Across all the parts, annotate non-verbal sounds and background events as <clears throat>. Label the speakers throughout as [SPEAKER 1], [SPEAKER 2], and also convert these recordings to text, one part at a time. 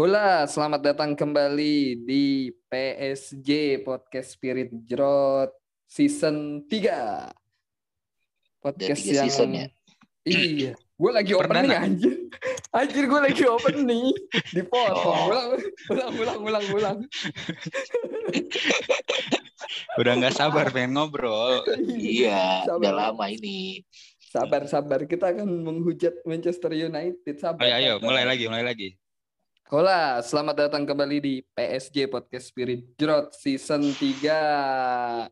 [SPEAKER 1] Hula, selamat datang kembali di PSG Podcast Spirit Jrot Season 3. Podcast
[SPEAKER 2] tiga
[SPEAKER 1] yang
[SPEAKER 2] season ya?
[SPEAKER 1] Iya, gue lagi opening
[SPEAKER 3] Perdana.
[SPEAKER 1] anjir. Anjir gue lagi opening. Dipotong.
[SPEAKER 2] Oh.
[SPEAKER 1] Ulang, ulang, ulang, ulang, ulang.
[SPEAKER 3] Udah nggak sabar pengen ngobrol.
[SPEAKER 2] Iya,
[SPEAKER 1] Sabar.
[SPEAKER 2] udah lama ini.
[SPEAKER 1] Sabar, sabar. Kita akan menghujat Manchester United. Sabar.
[SPEAKER 3] Ayo, ayo,
[SPEAKER 1] sabar.
[SPEAKER 3] mulai lagi, mulai lagi.
[SPEAKER 1] Hola, selamat datang kembali di PSG Podcast Spirit Jrot Season 3.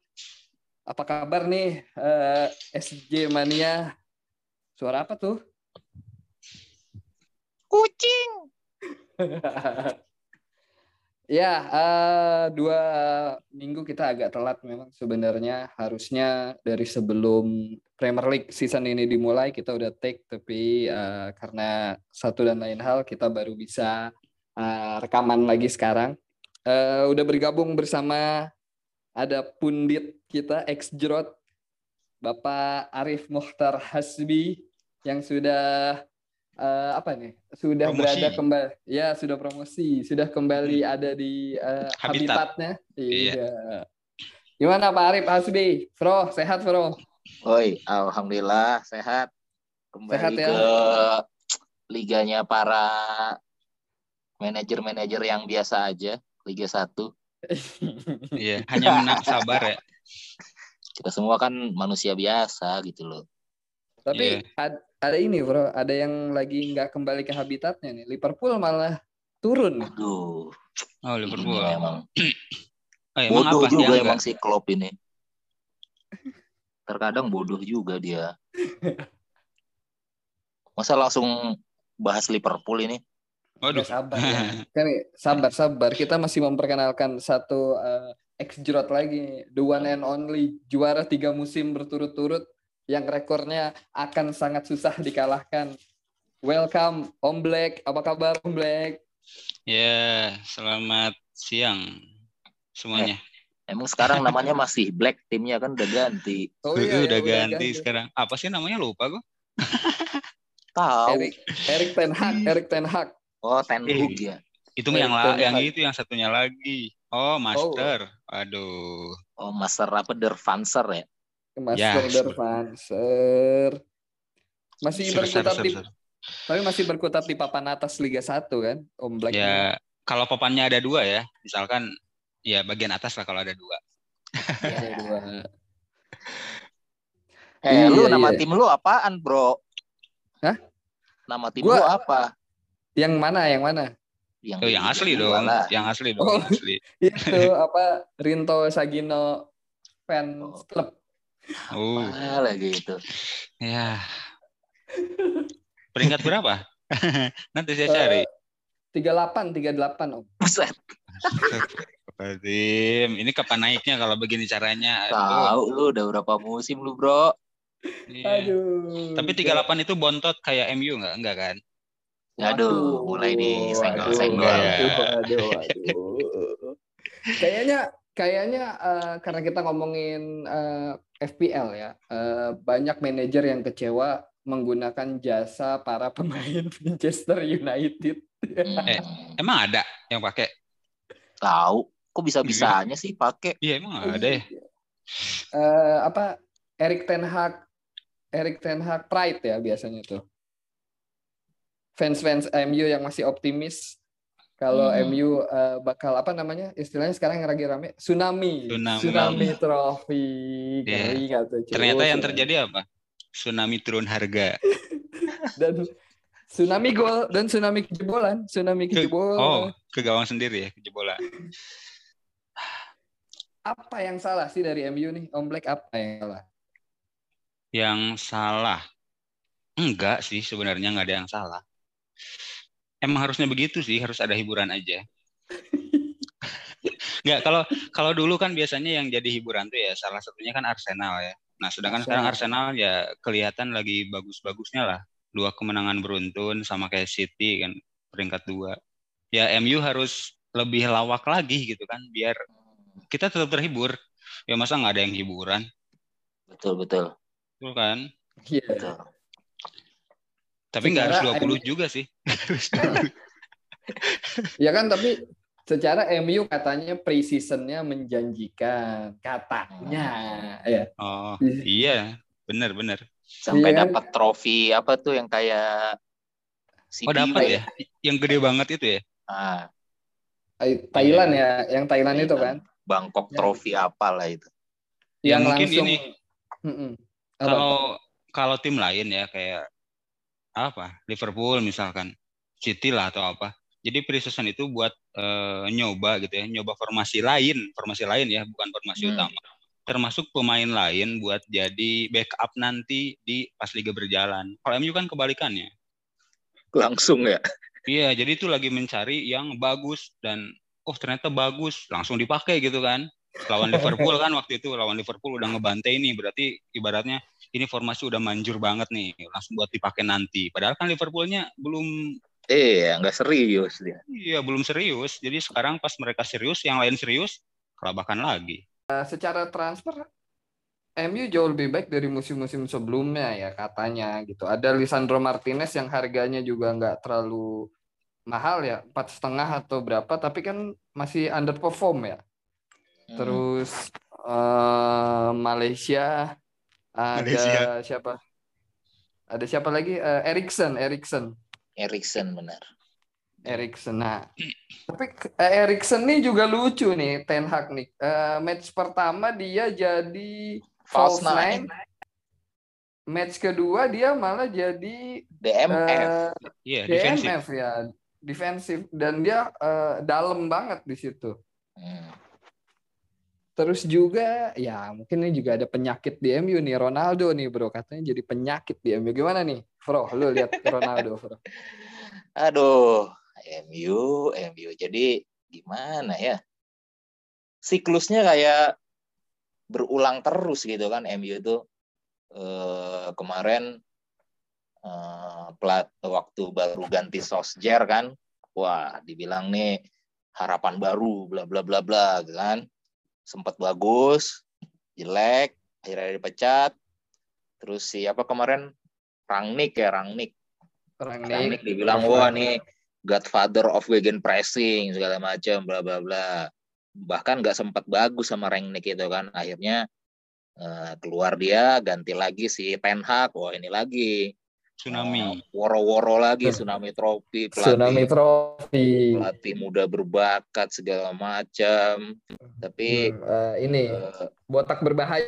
[SPEAKER 1] Apa kabar nih eh, SJ Mania? Suara apa tuh?
[SPEAKER 2] Kucing. <laughs>
[SPEAKER 1] ya, eh, dua minggu kita agak telat memang sebenarnya. Harusnya dari sebelum Premier League season ini dimulai kita udah take, tapi eh, karena satu dan lain hal kita baru bisa eh, rekaman lagi sekarang. Eh, udah bergabung bersama ada pundit kita ex Jrot Bapak Arif Mukhtar Hasbi yang sudah eh, apa nih? Sudah
[SPEAKER 3] Promosi.
[SPEAKER 1] berada kembali ya sudah promosi, sudah kembali ada di eh,
[SPEAKER 3] Habitat.
[SPEAKER 1] habitatnya.
[SPEAKER 3] Iya.
[SPEAKER 1] Iya. Gimana Pak Arif Hasbi? Bro, sehat bro?
[SPEAKER 2] Oi, alhamdulillah sehat. Kembali
[SPEAKER 1] Sehat ya?
[SPEAKER 2] ke liganya para manajer-manajer yang biasa aja, Liga 1. <laughs>
[SPEAKER 3] Iya, hanya <laughs> menang sabar ya.
[SPEAKER 2] Kita semua kan manusia biasa gitu loh.
[SPEAKER 1] Tapi
[SPEAKER 3] Iya.
[SPEAKER 1] ad- ada ini bro, ada yang lagi nggak kembali ke habitatnya nih. Liverpool malah turun.
[SPEAKER 2] Aduh,
[SPEAKER 3] Oh,
[SPEAKER 2] ini
[SPEAKER 3] Liverpool.
[SPEAKER 2] emang <clears throat>
[SPEAKER 3] Oh, emang
[SPEAKER 2] bodoh
[SPEAKER 3] apa
[SPEAKER 2] juga
[SPEAKER 3] dia
[SPEAKER 2] emang si Klopp ini. Terkadang bodoh juga dia. <laughs> Masa langsung bahas Liverpool ini?
[SPEAKER 3] Waduh.
[SPEAKER 1] Ya, sabar ya. <laughs> Kan sabar sabar. Kita masih memperkenalkan satu eh, ex Jrot lagi, the one and only juara tiga musim berturut-turut yang rekornya akan sangat susah dikalahkan. Welcome Om Black, apa kabar Om Black?
[SPEAKER 3] Ya, selamat siang semuanya.
[SPEAKER 2] Emang sekarang namanya masih Black timnya kan udah ganti.
[SPEAKER 1] Oh iya,
[SPEAKER 3] udah
[SPEAKER 1] ya,
[SPEAKER 3] ganti sekarang. Apa sih namanya lupa gua?
[SPEAKER 2] Tahu.
[SPEAKER 1] Erik Erik Ten Hag, Erik Ten Hag.
[SPEAKER 2] Oh, Ten
[SPEAKER 3] Eh.
[SPEAKER 2] Hag ya.
[SPEAKER 3] Itu
[SPEAKER 1] Eh,
[SPEAKER 3] yang la-
[SPEAKER 1] Ten
[SPEAKER 3] yang
[SPEAKER 1] Hag.
[SPEAKER 3] itu yang satunya lagi. Oh, Master. Aduh.
[SPEAKER 2] Oh, Master apa Dervanser ya?
[SPEAKER 1] Master
[SPEAKER 3] Ya.
[SPEAKER 1] Dervanser. Masih
[SPEAKER 3] ser,
[SPEAKER 1] berkutat
[SPEAKER 3] ser,
[SPEAKER 1] di
[SPEAKER 3] ser.
[SPEAKER 1] tapi masih berkutat di papan atas Liga 1 kan, Om Black.
[SPEAKER 3] Ya, kalau papannya ada dua ya, misalkan ya bagian atas lah kalau ada dua. <laughs>
[SPEAKER 1] Ada dua.
[SPEAKER 2] Eh,
[SPEAKER 1] Iya,
[SPEAKER 2] lu nama
[SPEAKER 1] iya.
[SPEAKER 2] tim lu apaan, Bro?
[SPEAKER 1] Hah?
[SPEAKER 2] Nama tim
[SPEAKER 1] Gua-
[SPEAKER 2] lu apa?
[SPEAKER 1] Yang mana? Yang mana?
[SPEAKER 2] Yang,
[SPEAKER 3] Oh, yang asli dong,
[SPEAKER 2] lah.
[SPEAKER 3] yang asli dong,
[SPEAKER 1] Oh.
[SPEAKER 3] asli. <laughs>
[SPEAKER 1] Itu apa Rinto Sagino fans club.
[SPEAKER 3] Uh,
[SPEAKER 2] Ah, lagi itu.
[SPEAKER 3] ya. Peringkat berapa? <laughs> Nanti saya cari.
[SPEAKER 1] Eh, 38 38 Om.
[SPEAKER 2] Buset,
[SPEAKER 3] Tim, ini kapan naiknya kalau begini caranya?
[SPEAKER 2] Tahu lu udah berapa musim lu, Bro?
[SPEAKER 3] Iya.
[SPEAKER 1] Aduh.
[SPEAKER 3] Tapi 38 itu bontot kayak MU nggak? Enggak kan?
[SPEAKER 2] Aduh, mulai nih senggol-senggol.
[SPEAKER 1] Aduh, aduh, <laughs> aduh. Kayaknya kayaknya eh, karena kita ngomongin eh, FPL ya, eh, banyak manajer yang kecewa menggunakan jasa para pemain <laughs> Manchester United.
[SPEAKER 3] Eh.
[SPEAKER 2] Hmm,
[SPEAKER 3] Emang ada yang pakai?
[SPEAKER 2] tahu. Kok bisa-bisanya sih pakai?
[SPEAKER 3] Iya, emang ada ya.
[SPEAKER 1] Eh, apa Erik Ten Hag Erik Ten Hag Pride ya biasanya tuh. Fans-fans MU yang masih optimis kalau
[SPEAKER 2] Hmm.
[SPEAKER 1] MU eh, bakal apa namanya istilahnya sekarang yang lagi rame tsunami
[SPEAKER 3] Tsunami. Iya.
[SPEAKER 1] Ngeri nggak tuh, cuy?
[SPEAKER 3] Ternyata yang
[SPEAKER 1] Tsunami.
[SPEAKER 3] terjadi apa? Tsunami turun harga. <laughs>
[SPEAKER 1] dan tsunami gol dan tsunami kejebolan tsunami
[SPEAKER 3] Ke-
[SPEAKER 1] kejebolan
[SPEAKER 3] Oh, ke gawang sendiri ya, kejebolan.
[SPEAKER 1] apa yang salah sih dari MU nih Om Black apa yang salah
[SPEAKER 3] Yang salah? Enggak sih, sebenarnya nggak ada yang salah. Emang harusnya begitu sih, harus ada hiburan aja. <laughs> Nggak, kalau kalau dulu kan biasanya yang jadi hiburan tuh ya salah satunya kan Arsenal ya. Nah, sedangkan sekarang Arsenal ya kelihatan lagi bagus-bagusnya lah. Dua kemenangan beruntun sama kayak City kan peringkat dua. Ya MU harus lebih lawak lagi gitu kan biar kita tetap terhibur. Ya masa nggak ada yang hiburan,
[SPEAKER 2] Betul, betul.
[SPEAKER 3] betul kan?
[SPEAKER 1] Iya.
[SPEAKER 2] betul.
[SPEAKER 3] Tapi nggak harus
[SPEAKER 1] Secara
[SPEAKER 3] 20 juga sih. <laughs>
[SPEAKER 1] ya kan tapi secara MU katanya pre-seasonnya menjanjikan katanya ya
[SPEAKER 3] Oh, iya, benar benar.
[SPEAKER 2] Sampai
[SPEAKER 1] Iya kan?
[SPEAKER 2] dapat trofi apa tuh yang kayak
[SPEAKER 3] Oh,
[SPEAKER 2] CBW.
[SPEAKER 3] dapat ya. Yang gede banget itu ya.
[SPEAKER 2] Ah,
[SPEAKER 1] Eh, Thailand ya yang Thailand itu kan
[SPEAKER 2] Bangkok
[SPEAKER 1] Ya.
[SPEAKER 2] trofi apa lah itu.
[SPEAKER 3] Ya,
[SPEAKER 1] yang
[SPEAKER 3] mungkin
[SPEAKER 1] langsung
[SPEAKER 3] ini
[SPEAKER 1] Mm-mm.
[SPEAKER 3] Kalau kalau tim lain ya kayak apa? Liverpool misalkan, City lah atau apa. Jadi pre-season itu buat eh, nyoba gitu ya, nyoba formasi lain, formasi lain ya, bukan formasi
[SPEAKER 2] Hmm.
[SPEAKER 3] utama. Termasuk pemain lain buat jadi backup nanti di pas liga berjalan. Kalau MU kan kebalikannya.
[SPEAKER 2] Langsung ya.
[SPEAKER 3] Iya, jadi itu lagi mencari yang bagus dan oh ternyata bagus, langsung dipakai gitu kan. Lawan Liverpool kan waktu itu lawan Liverpool udah ngebantai nih, berarti ibaratnya ini formasi udah manjur banget nih, langsung buat dipakai nanti. Padahal kan Liverpoolnya belum
[SPEAKER 2] Eh, nggak serius dia.
[SPEAKER 3] iya belum serius. Jadi sekarang pas mereka serius, yang lain serius, kelabakan lagi.
[SPEAKER 1] Eh, secara transfer MU jauh lebih baik dari musim-musim sebelumnya ya katanya gitu. Ada Lisandro Martinez yang harganya juga nggak terlalu mahal ya, empat setengah atau berapa, tapi kan masih underperform ya.
[SPEAKER 2] Hmm.
[SPEAKER 1] Terus eh, Malaysia ada
[SPEAKER 3] Malaysia.
[SPEAKER 1] siapa? Ada siapa lagi? Eh, Erikson, Erikson,
[SPEAKER 2] Erikson benar.
[SPEAKER 1] Erikson. Nah, tapi eh, Erikson nih juga lucu nih, Ten Hag nih. Eh, match pertama dia jadi
[SPEAKER 2] False
[SPEAKER 1] false
[SPEAKER 2] nine.
[SPEAKER 1] nine. Match kedua dia malah jadi
[SPEAKER 2] DMF.
[SPEAKER 3] Iya, defensif.
[SPEAKER 1] DMF ya, defensif dan dia eh, dalam banget di situ.
[SPEAKER 2] Hmm.
[SPEAKER 1] Terus juga ya mungkin ini juga ada penyakit di MU nih Ronaldo nih bro. Katanya jadi penyakit di MU gimana nih Bro? Lu lihat Ronaldo bro. <laughs>
[SPEAKER 2] Aduh, MU, MU. Jadi gimana ya? Siklusnya kayak berulang terus gitu kan MU itu. Eh, kemarin eh, plat waktu baru ganti Sosjer kan, wah dibilang nih harapan baru bla bla bla bla gitu kan, sempat bagus, jelek, akhirnya dipecat, terus siapa kemarin Rangnick ya Rangnick
[SPEAKER 1] orang
[SPEAKER 2] Rangnick dibilang wah nih Godfather of Wegen pressing segala macam bla bla bla. Bahkan nggak sempat bagus sama Rangnick itu kan. Akhirnya eh, keluar dia ganti lagi si Ten Hag. Wah ini lagi
[SPEAKER 3] Tsunami.
[SPEAKER 2] eh, woro-woro lagi tsunami trofi
[SPEAKER 1] tsunami
[SPEAKER 2] pelatih
[SPEAKER 1] trofi
[SPEAKER 2] pelatih muda berbakat segala macam. Tapi
[SPEAKER 1] Hmm, eh, ini
[SPEAKER 2] eh,
[SPEAKER 1] botak berbahaya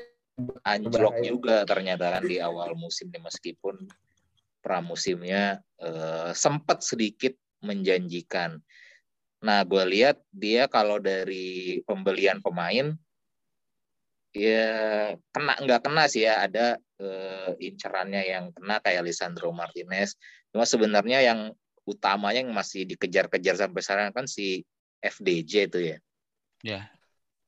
[SPEAKER 2] anjlok
[SPEAKER 1] Berbahaya.
[SPEAKER 2] juga ternyata kan di awal musim nih meskipun pramusimnya eh, sempat sedikit menjanjikan. Nah, gue lihat dia kalau dari pembelian pemain ya kena nggak kena sih ya ada eh, incerannya yang kena kayak Lisandro Martinez. Cuma sebenarnya yang utamanya yang masih dikejar-kejar sampai sekarang kan si FDJ itu ya
[SPEAKER 3] Ya.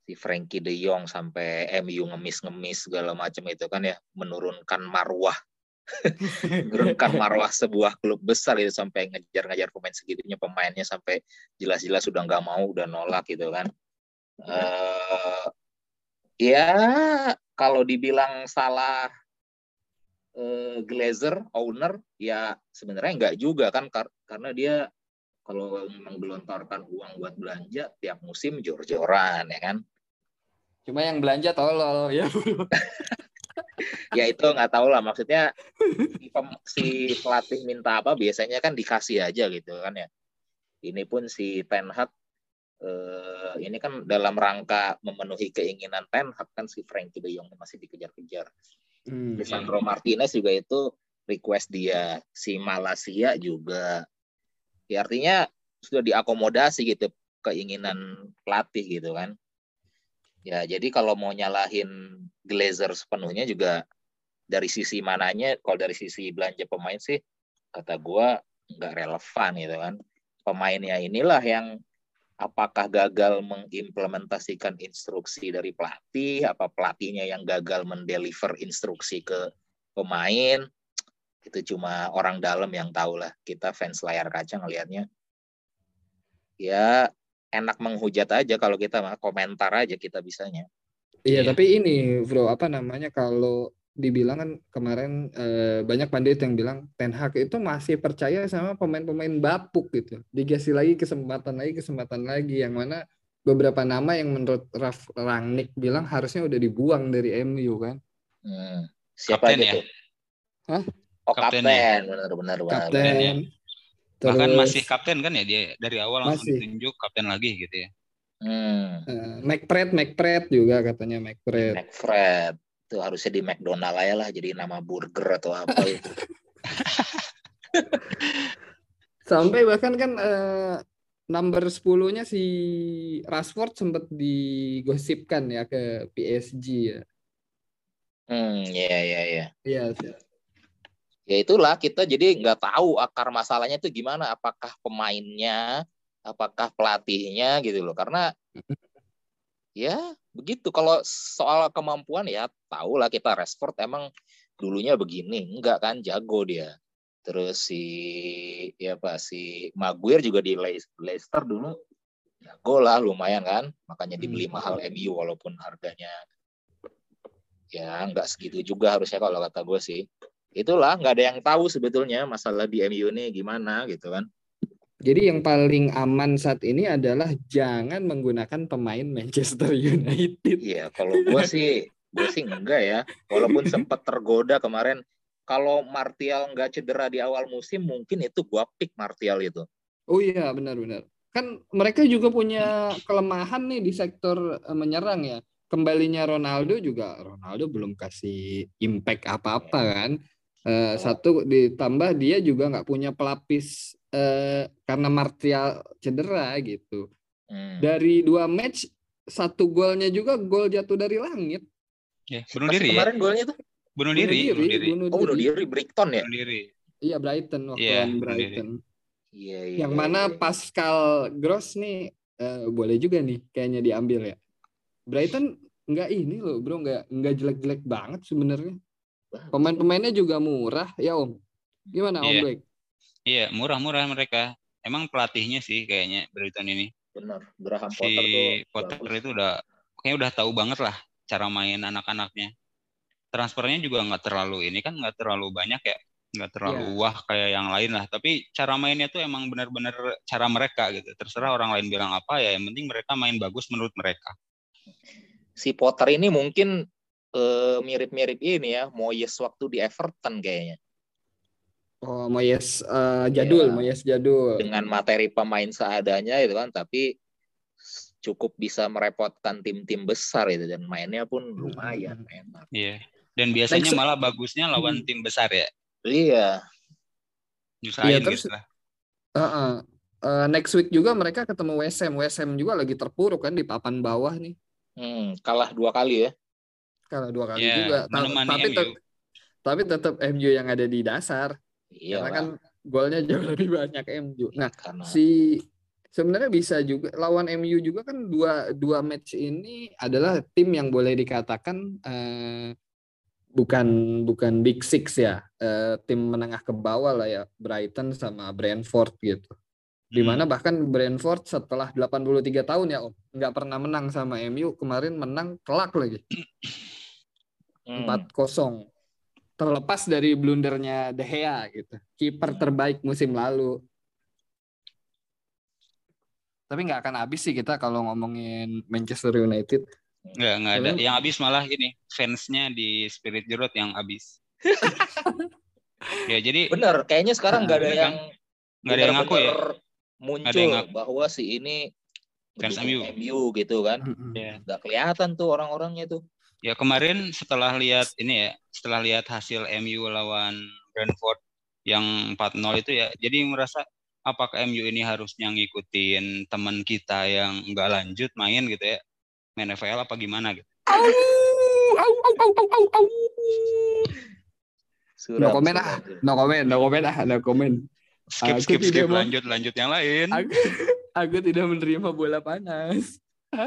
[SPEAKER 2] si Frankie De Jong sampai MU ngemis-ngemis segala macam itu kan ya menurunkan marwah <laughs> menurunkan marwah sebuah klub besar itu sampai ngejar-ngejar pemain segitunya pemainnya sampai jelas-jelas sudah nggak mau udah nolak gitu kan eh ya kalau dibilang salah eh, Glazer owner ya sebenarnya nggak juga kan kar- karena dia kalau memang gelontorkan uang buat belanja tiap musim jor-joran ya kan?
[SPEAKER 1] Cuma yang belanja tolol <laughs> ya <laughs>
[SPEAKER 2] ya itu nggak tahu lah maksudnya si pelatih minta apa biasanya kan dikasih aja gitu kan ya. Ini pun si Ten Hag eh, ini kan dalam rangka memenuhi keinginan Ten Hag kan si Frankie De Jong masih dikejar-kejar.
[SPEAKER 1] Hmm.
[SPEAKER 2] Lisandro Martinez juga itu request dia. Si Malaysia juga. Ya artinya sudah diakomodasi gitu keinginan pelatih gitu kan. Ya jadi kalau mau nyalahin Glazer sepenuhnya juga dari sisi mananya kalau dari sisi belanja pemain sih kata gua nggak relevan gitu kan. Pemainnya inilah yang apakah gagal mengimplementasikan instruksi dari pelatih? Apa pelatihnya yang gagal mendeliver instruksi ke pemain? Itu cuma orang dalam yang tahu lah. Kita fans layar kaca ngelihatnya. Ya enak menghujat aja kalau kita mah komentar aja kita bisanya.
[SPEAKER 1] Iya,
[SPEAKER 3] Iya.
[SPEAKER 1] tapi ini, bro, apa namanya kalau dibilang kan kemarin eh, banyak pandit yang bilang Ten Hag itu masih percaya sama pemain-pemain bapuk gitu. Dikasih lagi kesempatan lagi kesempatan lagi yang mana beberapa nama yang menurut Raf Rangnick bilang harusnya udah dibuang dari MU kan.
[SPEAKER 2] Hmm. Siapa
[SPEAKER 3] Kapten
[SPEAKER 2] gitu?
[SPEAKER 3] ya?
[SPEAKER 2] Oh kapten,
[SPEAKER 3] Kapten ya?
[SPEAKER 2] benar benar benar.
[SPEAKER 1] Kapten.
[SPEAKER 3] ya. Bahkan masih kapten kan ya dia dari awal langsung
[SPEAKER 1] Masih.
[SPEAKER 3] ditunjuk kapten lagi gitu ya.
[SPEAKER 2] Hmm.
[SPEAKER 1] eh, McPred, McPred juga katanya McPred.
[SPEAKER 2] McFred itu harusnya di McDonald aja lah jadi nama burger atau apa <laughs> itu.
[SPEAKER 1] Sampai bahkan kan eh, number 10-nya si Rashford sempat digosipkan ya ke PSG ya.
[SPEAKER 2] Hmm, ya ya ya.
[SPEAKER 1] Iya,
[SPEAKER 2] Ya itulah kita jadi nggak tahu akar masalahnya itu gimana. Apakah pemainnya, apakah pelatihnya gitu loh. Karena ya begitu. Kalau soal kemampuan ya tahu lah kita Rashford emang dulunya begini. Enggak kan jago dia. Terus si ya apa si Maguire juga di Le- Leicester dulu jago lah lumayan kan. Makanya dibeli
[SPEAKER 1] Hmm.
[SPEAKER 2] mahal MU walaupun harganya ya nggak segitu juga harusnya kalau kata gue sih itulah nggak ada yang tahu sebetulnya masalah di MU ini gimana gitu kan
[SPEAKER 1] Jadi yang paling aman saat ini adalah jangan menggunakan pemain Manchester <laughs> United.
[SPEAKER 2] iya kalau gue sih gue sih enggak ya walaupun <laughs> sempat tergoda kemarin kalau Martial nggak cedera di awal musim mungkin itu gua pick Martial itu
[SPEAKER 1] Oh iya, benar-benar. Kan mereka juga punya kelemahan nih di sektor eh, menyerang ya. Kembalinya Ronaldo juga Ronaldo belum kasih impact apa-apa kan. Eh, satu ditambah dia juga nggak punya pelapis eh, karena Martial cedera gitu.
[SPEAKER 2] Hmm.
[SPEAKER 1] Dari dua match satu golnya juga gol jatuh dari langit.
[SPEAKER 3] Ya, bunuh
[SPEAKER 2] Pas
[SPEAKER 3] diri ya.
[SPEAKER 2] kemarin golnya tuh
[SPEAKER 3] Bunuh diri, bunuh diri.
[SPEAKER 1] bunuh
[SPEAKER 2] oh bunuh
[SPEAKER 1] diri.
[SPEAKER 2] diri Brighton ya
[SPEAKER 3] Bunuh diri.
[SPEAKER 1] Iya Brighton waktu
[SPEAKER 3] bunuh diri.
[SPEAKER 1] Brighton.
[SPEAKER 2] iya iya
[SPEAKER 1] Yang
[SPEAKER 2] iya,
[SPEAKER 1] mana
[SPEAKER 2] iya.
[SPEAKER 1] Pascal Gross nih eh, boleh juga nih kayaknya diambil ya. Brighton nggak ini loh bro nggak nggak jelek-jelek banget sebenarnya. Pemain-pemainnya juga murah ya om. Gimana om
[SPEAKER 3] Iya.
[SPEAKER 1] Black?
[SPEAKER 3] Iya, murah-murah mereka. Emang pelatihnya sih kayaknya Brighton ini.
[SPEAKER 2] benar Graham
[SPEAKER 3] Si
[SPEAKER 2] Potter tuh
[SPEAKER 3] Potter
[SPEAKER 2] bagus.
[SPEAKER 3] itu udah kayaknya udah tahu banget lah cara main anak-anaknya. Transfernya juga nggak terlalu ini kan nggak terlalu banyak ya, nggak terlalu wah kayak yang lain lah. Tapi cara mainnya tuh emang benar-benar cara mereka gitu. Terserah orang lain bilang apa ya, yang penting mereka main bagus menurut mereka.
[SPEAKER 2] si Potter ini mungkin eh, mirip-mirip ini ya Moyes waktu di Everton kayaknya
[SPEAKER 1] Oh Moyes eh, jadul,
[SPEAKER 2] Iya.
[SPEAKER 1] Moyes jadul.
[SPEAKER 2] dengan materi pemain seadanya itu kan tapi cukup bisa merepotkan tim-tim besar itu dan mainnya pun lumayan enak.
[SPEAKER 3] Iya. Dan biasanya
[SPEAKER 1] Next-
[SPEAKER 3] malah bagusnya lawan
[SPEAKER 1] Hmm.
[SPEAKER 3] tim besar ya.
[SPEAKER 2] Iya,
[SPEAKER 3] Nyusahin
[SPEAKER 1] Iya, terus-
[SPEAKER 3] gitu lah.
[SPEAKER 1] Heeh. Eh, next week juga mereka ketemu. West Ham juga lagi terpuruk kan di papan bawah nih.
[SPEAKER 2] hmm, kalah dua kali ya.
[SPEAKER 1] Kalah dua kali
[SPEAKER 3] Iya,
[SPEAKER 1] juga. Ta- tapi tapi tetap MU yang ada di dasar.
[SPEAKER 2] Iya
[SPEAKER 1] Karena kan golnya jauh <laughs> lebih banyak MU. Nah,
[SPEAKER 2] karena
[SPEAKER 1] si sebenarnya bisa juga lawan MU juga kan dua dua match ini adalah tim yang boleh dikatakan eh, bukan bukan big six ya. Eh, tim menengah ke bawah lah ya Brighton sama Brentford gitu. Di mana bahkan Brentford setelah 83 tahun ya Om nggak pernah menang sama MU kemarin menang telak lagi.
[SPEAKER 2] Hmm,
[SPEAKER 1] 4-0 terlepas dari blundernya De Gea gitu kiper terbaik musim lalu tapi nggak akan habis sih kita kalau ngomongin Manchester United
[SPEAKER 3] Enggak, enggak ada. Yang habis malah ini fansnya di Spirit Jerot yang habis. <laughs> ya jadi
[SPEAKER 2] bener. Kayaknya sekarang nggak ada
[SPEAKER 3] Bener
[SPEAKER 2] yang
[SPEAKER 3] kan? nggak ada yang ngaku ya. Nggak ada
[SPEAKER 2] muncul
[SPEAKER 3] yang ngaku.
[SPEAKER 2] bahwa si ini
[SPEAKER 3] Fans MU.
[SPEAKER 2] MU gitu kan.
[SPEAKER 3] Ya.
[SPEAKER 2] Nggak kelihatan tuh orang-orangnya tuh.
[SPEAKER 3] Ya kemarin setelah lihat ini ya, setelah lihat hasil MU lawan Brentford yang 4-0 itu ya, jadi merasa apakah MU ini harusnya ngikutin teman kita yang nggak lanjut main gitu ya, main FPL apa gimana gitu.
[SPEAKER 2] Suram,
[SPEAKER 1] No comment ah. no comment no comment ah no comment
[SPEAKER 3] Skip
[SPEAKER 1] Aku
[SPEAKER 3] skip skip
[SPEAKER 1] mau-
[SPEAKER 3] lanjut lanjut yang lain.
[SPEAKER 1] aku, aku tidak menerima bola panas <laughs>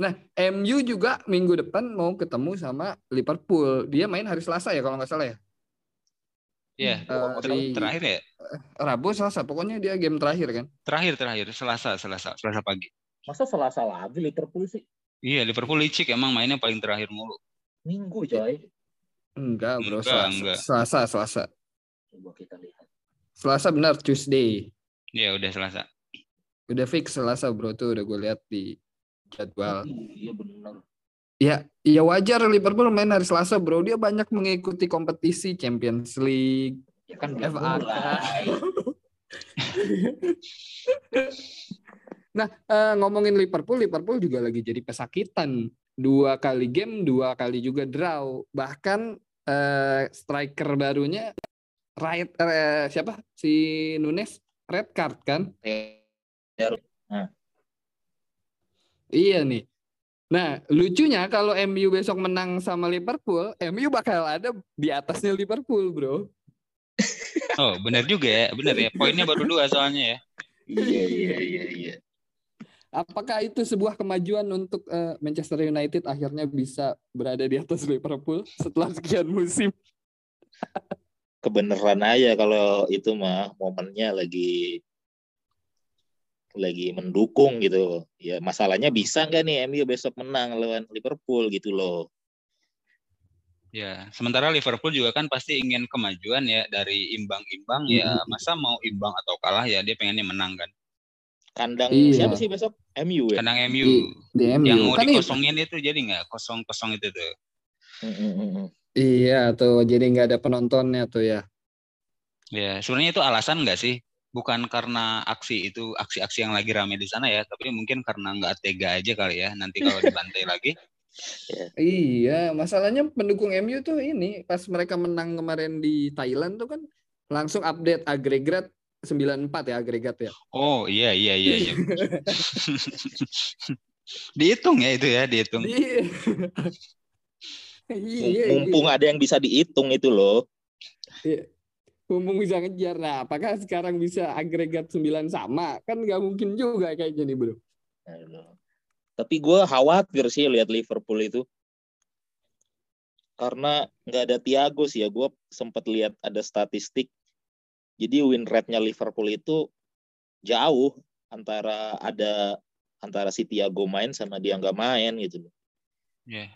[SPEAKER 1] Nah, MU juga minggu depan mau ketemu sama Liverpool. Dia main hari Selasa ya kalau nggak salah ya.
[SPEAKER 3] Iya,
[SPEAKER 1] Eh,
[SPEAKER 3] ter-
[SPEAKER 1] di
[SPEAKER 3] terakhir ya,
[SPEAKER 1] Rabu Selasa. Pokoknya dia game terakhir kan.
[SPEAKER 3] terakhir terakhir Selasa Selasa Selasa pagi.
[SPEAKER 2] Masa Selasa lagi Liverpool sih?
[SPEAKER 3] Iya, Liverpool licik emang mainnya paling terakhir mulu.
[SPEAKER 2] Minggu coy.
[SPEAKER 1] Enggak, bro.
[SPEAKER 3] Enggak,
[SPEAKER 1] Selasa,
[SPEAKER 3] enggak.
[SPEAKER 1] Selasa, Selasa.
[SPEAKER 2] Coba kita lihat.
[SPEAKER 1] Selasa benar Tuesday.
[SPEAKER 3] Iya, udah Selasa.
[SPEAKER 1] Udah fix Selasa, bro. Tuh udah gue lihat di jadwal.
[SPEAKER 2] Iya benar.
[SPEAKER 1] Ya, ya wajar Liverpool main hari Selasa, bro. Dia banyak mengikuti kompetisi Champions League,
[SPEAKER 2] Ya kan
[SPEAKER 1] FA Cup. <laughs> Nah, eh, ngomongin Liverpool, Liverpool juga lagi jadi pesakitan. Dua kali game, dua kali juga draw. Bahkan eh, striker barunya right eh, siapa? Si Nunes red card kan? Iya nih. Nah, lucunya kalau MU besok menang sama Liverpool, MU bakal ada di atasnya Liverpool, bro. <laughs>
[SPEAKER 3] Oh, benar juga ya. Benar ya. Poinnya baru dua soalnya ya.
[SPEAKER 2] Iya iya iya iya.
[SPEAKER 1] Apakah itu sebuah kemajuan untuk eh, Manchester United akhirnya bisa berada di atas Liverpool setelah sekian musim?
[SPEAKER 2] Kebeneran aja kalau itu mah momennya lagi lagi mendukung gitu. Ya masalahnya bisa nggak nih MU besok menang lawan Liverpool gitu loh.
[SPEAKER 3] Ya, sementara Liverpool juga kan pasti ingin kemajuan ya dari imbang-imbang ya. Masa mau imbang atau kalah ya dia pengennya menang kan.
[SPEAKER 2] Kandang
[SPEAKER 1] Iya.
[SPEAKER 2] siapa sih besok? MU ya.
[SPEAKER 3] Kandang
[SPEAKER 1] Di,
[SPEAKER 3] MU
[SPEAKER 1] di MU.
[SPEAKER 3] yang mau
[SPEAKER 1] Kan
[SPEAKER 3] dikosongin itu jadi nggak kosong-kosong itu tuh.
[SPEAKER 2] Mm, mm, mm, mm.
[SPEAKER 1] Iya tuh, jadi nggak ada penontonnya tuh ya.
[SPEAKER 3] Ya, sebenarnya itu alasan nggak sih? Bukan karena aksi itu aksi-aksi yang lagi rame di sana ya, tapi mungkin karena nggak tega aja kali ya. Nanti kalau dibantai lagi, <laughs>
[SPEAKER 1] Iya, masalahnya pendukung MU tuh ini pas mereka menang kemarin di Thailand tuh kan langsung update agregat 94 ya agregat ya.
[SPEAKER 3] oh iya iya iya. iya. <laughs> dihitung ya itu ya, dihitung. <laughs>
[SPEAKER 1] Iya. Iya,
[SPEAKER 2] Mumpung ada yang bisa dihitung itu loh.
[SPEAKER 1] iya. Mumpung bisa ngejar. Nah, apakah sekarang bisa agregat 9 sama? Kan nggak mungkin juga kayak gini, Bro.
[SPEAKER 2] Tapi gue khawatir sih lihat Liverpool itu. Karena nggak ada Thiago sih ya. Gue sempat lihat ada statistik. Jadi win rate-nya Liverpool itu jauh antara ada antara si Thiago main sama dia nggak main gitu.
[SPEAKER 3] Ya.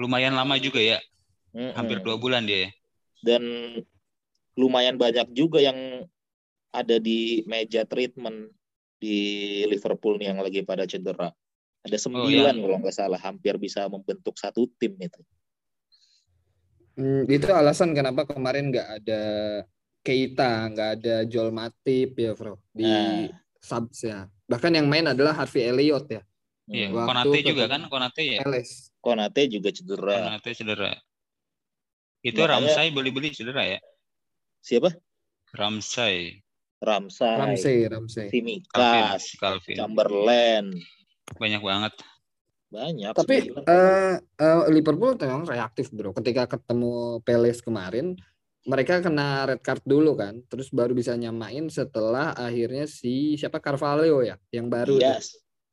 [SPEAKER 3] Lumayan lama juga ya,
[SPEAKER 2] Mm-mm.
[SPEAKER 3] hampir dua bulan dia. ya.
[SPEAKER 2] Dan lumayan banyak juga yang ada di meja treatment di Liverpool nih yang lagi pada cedera. Ada sembilan
[SPEAKER 3] yang-
[SPEAKER 2] kalau nggak salah, hampir bisa membentuk satu tim itu.
[SPEAKER 1] Hmm, itu alasan kenapa kemarin nggak ada Keita, nggak ada Joel Matip ya, Bro, di
[SPEAKER 2] Nah.
[SPEAKER 1] subs ya. Bahkan yang main adalah Harvey Elliott ya.
[SPEAKER 3] Iya.
[SPEAKER 1] Waktu
[SPEAKER 3] Konate juga kan, Konate ya.
[SPEAKER 1] Peles.
[SPEAKER 2] Konate juga cedera.
[SPEAKER 3] Konate cedera. Itu
[SPEAKER 2] Makanya-
[SPEAKER 3] Ramsay beli-beli cedera ya.
[SPEAKER 2] Siapa?
[SPEAKER 3] Ramsay,
[SPEAKER 2] Ramsay,
[SPEAKER 1] Ramsey.
[SPEAKER 3] Calvin,
[SPEAKER 2] Simikas,
[SPEAKER 3] Calvin.
[SPEAKER 2] Chamberlain,
[SPEAKER 3] Banyak banget.
[SPEAKER 2] banyak.
[SPEAKER 1] Tapi eh, eh, Liverpool memang reaktif bro. Ketika ketemu Peles kemarin, mereka kena red card dulu kan, terus baru bisa nyamain setelah akhirnya si siapa Carvalho ya, yang baru. tuh.
[SPEAKER 2] Diaz.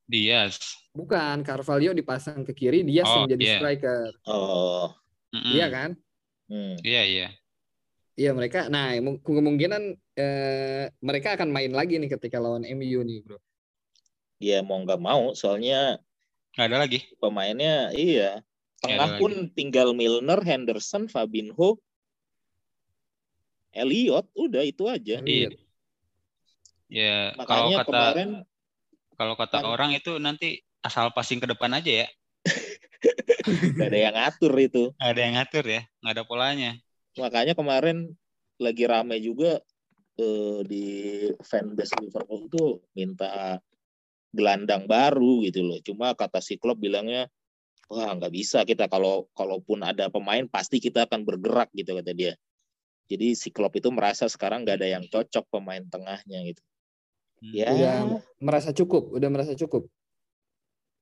[SPEAKER 3] Diaz.
[SPEAKER 1] Bukan Carvalho dipasang ke kiri, dia
[SPEAKER 3] Oh,
[SPEAKER 1] yang jadi
[SPEAKER 3] iya.
[SPEAKER 1] striker,
[SPEAKER 2] Oh,
[SPEAKER 1] iya kan?
[SPEAKER 2] hmm.
[SPEAKER 3] Iya, iya.
[SPEAKER 1] Iya mereka. Nah mu- kemungkinan eh, mereka akan main lagi nih ketika lawan MU nih bro.
[SPEAKER 2] dia mau nggak mau, soalnya
[SPEAKER 3] Nggak ada lagi.
[SPEAKER 2] pemainnya iya. Tengah pun tinggal Milner, Henderson, Fabinho, Elliot, udah itu aja.
[SPEAKER 3] Iya. Ya, kalau
[SPEAKER 2] Makanya
[SPEAKER 3] kata
[SPEAKER 2] kemarin
[SPEAKER 3] kalau kata
[SPEAKER 2] kan-
[SPEAKER 3] orang itu nanti asal passing ke depan aja ya. <laughs>
[SPEAKER 2] nggak ada yang ngatur itu.
[SPEAKER 3] Nggak ada yang ngatur ya, nggak ada polanya.
[SPEAKER 2] Makanya kemarin lagi rame juga eh, di fanbase Liverpool tuh minta gelandang baru gitu loh. Cuma kata si Klopp bilangnya wah nggak bisa kita kalau kalaupun ada pemain pasti kita akan bergerak gitu kata dia. Jadi si Klopp itu merasa sekarang nggak ada yang cocok pemain tengahnya gitu.
[SPEAKER 3] Hmm.
[SPEAKER 2] Ya
[SPEAKER 1] Udah merasa cukup, udah merasa cukup.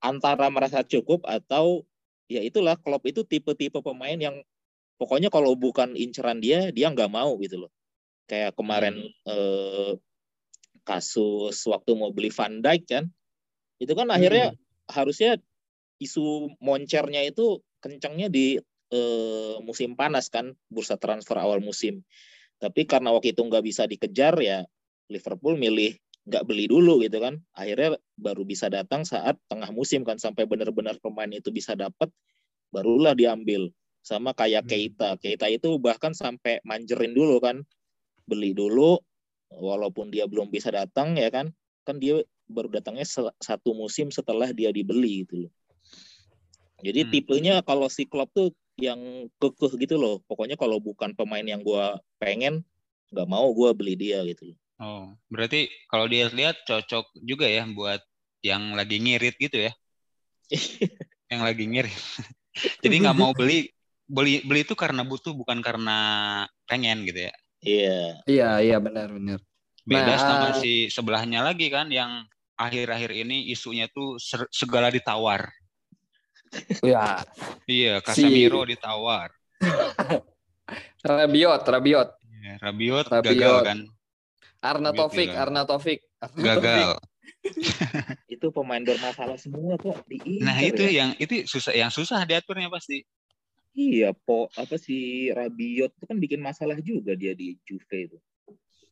[SPEAKER 2] antara merasa cukup atau ya itulah Klopp itu tipe-tipe pemain yang pokoknya kalau bukan inceran dia dia nggak mau gitu loh. Kayak kemarin eh, kasus waktu mau beli Van Dijk kan, itu kan akhirnya harusnya isu moncernya itu kencangnya di eh, musim panas kan, bursa transfer awal musim. Tapi karena waktu itu nggak bisa dikejar ya Liverpool milih nggak beli dulu gitu kan akhirnya baru bisa datang saat tengah musim kan sampai benar-benar pemain itu bisa dapat barulah diambil sama kayak hmm. Keita Keita itu bahkan sampai manjerin dulu kan beli dulu walaupun dia belum bisa datang ya kan kan dia baru datangnya satu musim setelah dia dibeli gitu loh jadi hmm. tipenya kalau si Klopp tuh yang kekeh gitu loh pokoknya kalau bukan pemain yang gue pengen nggak mau gue beli dia gitu loh
[SPEAKER 3] Oh, berarti kalau dia lihat cocok juga ya buat yang lagi ngirit gitu ya? <laughs> yang lagi ngirit. <laughs> Jadi nggak mau beli beli beli itu karena butuh bukan karena pengen gitu ya?
[SPEAKER 2] Iya.
[SPEAKER 1] Iya iya benar benar.
[SPEAKER 3] Beda nah, sama uh, si sebelahnya lagi kan yang akhir-akhir ini isunya tuh segala ditawar.
[SPEAKER 1] Iya.
[SPEAKER 3] iya, Casemiro si... ditawar. <laughs>
[SPEAKER 1] Rabiot, Rabiot.
[SPEAKER 3] Ya, Rabiot, Rabiot gagal kan
[SPEAKER 1] Arna Taufik, Arna Taufik.
[SPEAKER 3] Gagal.
[SPEAKER 2] itu pemain bermasalah semua kok di
[SPEAKER 3] Nah, itu ya. yang itu susah yang susah diaturnya pasti.
[SPEAKER 2] Iya, po apa sih Rabiot itu kan bikin masalah juga dia di Juve itu.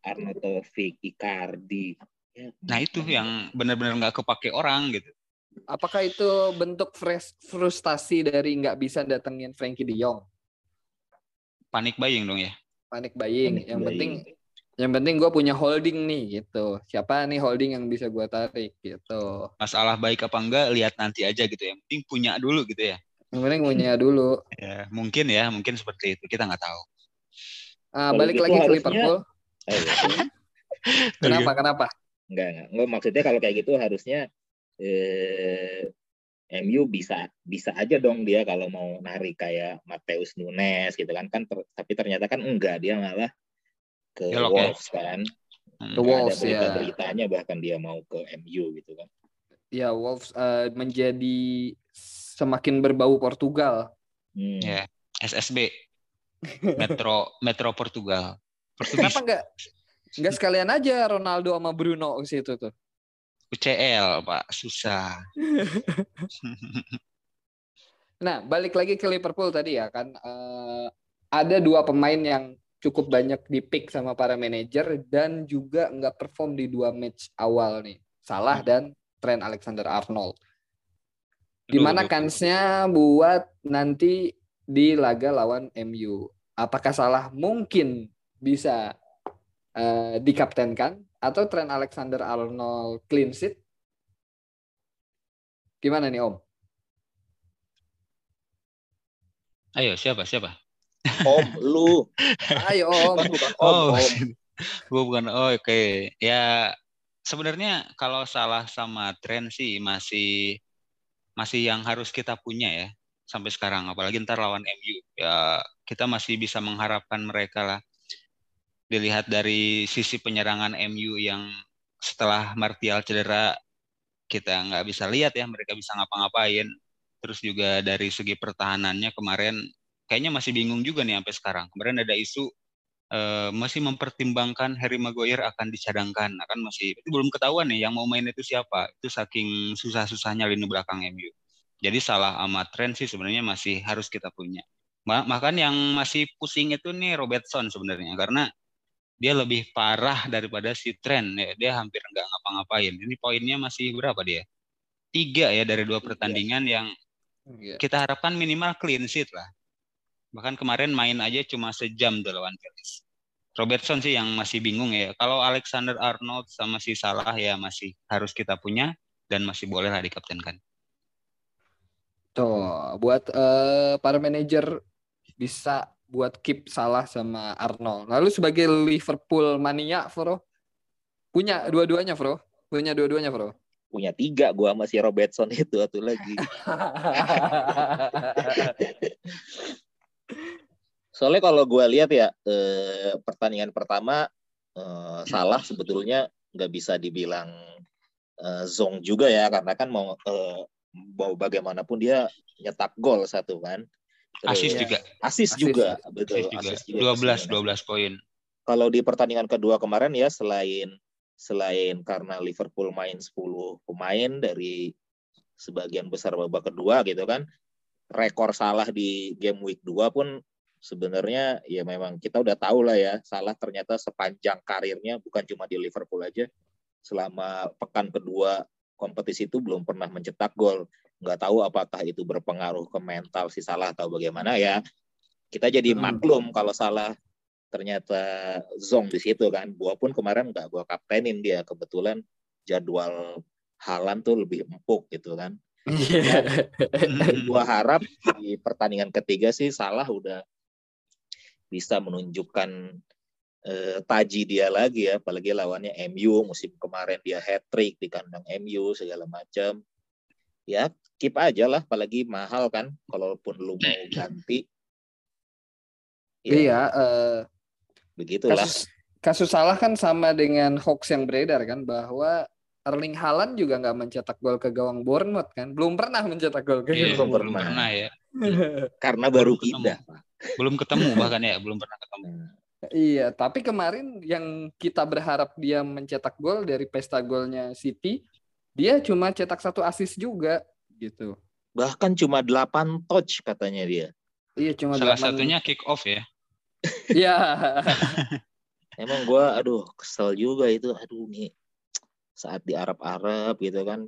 [SPEAKER 2] Arna Taufik, Icardi.
[SPEAKER 3] Ya, nah, itu yang benar-benar nggak kepake orang gitu.
[SPEAKER 1] Apakah itu bentuk frustasi dari nggak bisa datengin Frankie De Jong?
[SPEAKER 3] Panik buying dong ya.
[SPEAKER 1] Panik buying. Panik yang buying. penting yang penting gue punya holding nih gitu siapa nih holding yang bisa gue tarik gitu
[SPEAKER 3] masalah baik apa enggak lihat nanti aja gitu ya yang penting punya dulu gitu ya
[SPEAKER 1] yang penting punya dulu
[SPEAKER 3] ya mungkin ya mungkin seperti itu kita nggak tahu
[SPEAKER 1] ah, balik gitu lagi harusnya... ke Liverpool oh, iya. kenapa kenapa
[SPEAKER 2] enggak, enggak enggak maksudnya kalau kayak gitu harusnya eh, MU bisa bisa aja dong dia kalau mau narik kayak Mateus Nunes gitu kan kan ter, tapi ternyata kan enggak dia malah ke ya, Wolves ya. kan.
[SPEAKER 1] Hmm. Ke Wolves ada berita
[SPEAKER 2] ya. beritanya bahkan dia mau ke MU gitu kan.
[SPEAKER 1] Ya Wolves uh, menjadi semakin berbau Portugal.
[SPEAKER 3] Hmm. Ya SSB <laughs> Metro Metro Portugal.
[SPEAKER 1] Portugis. Kenapa enggak enggak sekalian aja Ronaldo sama Bruno ke situ tuh?
[SPEAKER 3] UCL Pak susah. <laughs>
[SPEAKER 1] nah balik lagi ke Liverpool tadi ya kan uh, ada dua pemain yang cukup banyak di pick sama para manajer dan juga nggak perform di dua match awal nih. Salah hmm. dan Trent Alexander Arnold. Gimana kansnya buat nanti di laga lawan MU? Apakah salah mungkin bisa uh, dikaptenkan atau Trent Alexander Arnold clean sheet? Gimana nih Om?
[SPEAKER 3] Ayo siapa siapa?
[SPEAKER 2] Om, lu. <laughs>
[SPEAKER 1] Ayo Om.
[SPEAKER 3] Bukan Om, oh, Om. <laughs> Gue bukan. Oh, oke. Okay. Ya sebenarnya kalau salah sama tren sih masih masih yang harus kita punya ya sampai sekarang. Apalagi ntar lawan MU ya kita masih bisa mengharapkan mereka lah. Dilihat dari sisi penyerangan MU yang setelah Martial cedera kita nggak bisa lihat ya mereka bisa ngapa-ngapain. Terus juga dari segi pertahanannya kemarin kayaknya masih bingung juga nih sampai sekarang. Kemarin ada isu uh, masih mempertimbangkan Harry Maguire akan dicadangkan, akan masih itu belum ketahuan nih yang mau main itu siapa. Itu saking susah-susahnya lini belakang MU. Jadi salah amat tren sih sebenarnya masih harus kita punya. Makan yang masih pusing itu nih Robertson sebenarnya karena dia lebih parah daripada si tren ya. Dia hampir nggak ngapa-ngapain. Ini poinnya masih berapa dia? Tiga ya dari dua pertandingan yang kita harapkan minimal clean sheet lah. Bahkan kemarin main aja cuma sejam tuh lawan Palace. Robertson sih yang masih bingung ya. Kalau Alexander Arnold sama si Salah ya masih harus kita punya dan masih boleh lah dikaptenkan.
[SPEAKER 1] Tuh, buat uh, para manajer bisa buat keep Salah sama Arnold. Lalu sebagai Liverpool mania, Bro, punya dua-duanya, Bro. Punya dua-duanya, Bro.
[SPEAKER 2] Punya tiga, gua masih Robertson itu satu lagi. <laughs> Soalnya kalau gue lihat ya eh, pertandingan pertama eh, salah sebetulnya nggak bisa dibilang eh, zong juga ya karena kan mau eh, mau bagaimanapun dia nyetak gol satu kan.
[SPEAKER 3] asis juga.
[SPEAKER 2] Asis juga,
[SPEAKER 3] betul. Asis juga. Asis juga. 12 12 poin.
[SPEAKER 2] Kalau di pertandingan kedua kemarin ya selain selain karena Liverpool main 10 pemain dari sebagian besar babak kedua gitu kan rekor salah di game week 2 pun sebenarnya ya memang kita udah tahu lah ya salah ternyata sepanjang karirnya bukan cuma di Liverpool aja selama pekan kedua kompetisi itu belum pernah mencetak gol. Nggak tahu apakah itu berpengaruh ke mental si Salah atau bagaimana ya. Kita jadi
[SPEAKER 1] Hmm.
[SPEAKER 2] maklum kalau Salah ternyata zong di situ kan. Gua pun kemarin nggak gua kaptenin dia kebetulan jadwal Halan tuh lebih empuk gitu kan.
[SPEAKER 1] Iya.
[SPEAKER 2] Gua harap di pertandingan ketiga sih Salah udah bisa menunjukkan eh, taji dia lagi ya, apalagi lawannya MU musim kemarin dia hat trick di kandang MU segala macam. Ya keep aja lah, apalagi mahal kan, kalaupun lu mau ganti. Ya,
[SPEAKER 1] Iya, eh,
[SPEAKER 2] begitulah.
[SPEAKER 1] kasus kasus salah kan sama dengan hoax yang beredar kan bahwa Erling Haaland juga nggak mencetak gol ke gawang Bournemouth kan, belum pernah mencetak gol ke
[SPEAKER 3] Iya,
[SPEAKER 1] gawang.
[SPEAKER 3] belum
[SPEAKER 2] pernah.
[SPEAKER 3] pernah ya. <laughs>
[SPEAKER 2] Karena baru pindah. Pak.
[SPEAKER 3] Belum ketemu bahkan ya, belum pernah ketemu.
[SPEAKER 1] Iya, tapi kemarin yang kita berharap dia mencetak gol dari pesta golnya City, dia cuma cetak satu assist juga gitu.
[SPEAKER 2] Bahkan cuma 8 touch katanya dia.
[SPEAKER 1] Iya, cuma
[SPEAKER 3] Salah
[SPEAKER 1] delapan-
[SPEAKER 3] satunya kick off ya. <laughs>
[SPEAKER 1] Iya. <laughs>
[SPEAKER 2] Emang gua aduh kesel juga itu. Aduh nih saat di Arab-Arab gitu kan.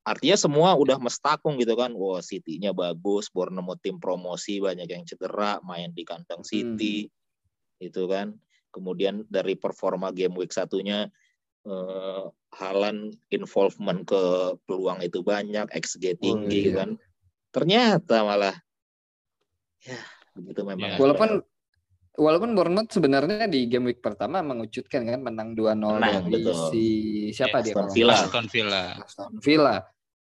[SPEAKER 2] Artinya semua udah mestakung gitu kan. Wah, City-nya bagus, Bournemouth tim promosi banyak yang cedera, main di kandang City. Itu kan. Kemudian dari performa game week satunya eh, Halan involvement ke peluang itu banyak, XG tinggi
[SPEAKER 1] iya.
[SPEAKER 2] kan. Ternyata malah ya begitu memang.
[SPEAKER 3] Ya.
[SPEAKER 1] Walaupun walaupun Bournemouth sebenarnya di game week pertama mengejutkan kan menang 2-0
[SPEAKER 2] Menang,
[SPEAKER 1] dari
[SPEAKER 2] betul.
[SPEAKER 1] si siapa
[SPEAKER 3] Iya,
[SPEAKER 1] dia
[SPEAKER 2] Aston Villa.
[SPEAKER 3] Aston Villa.
[SPEAKER 1] Aston Villa.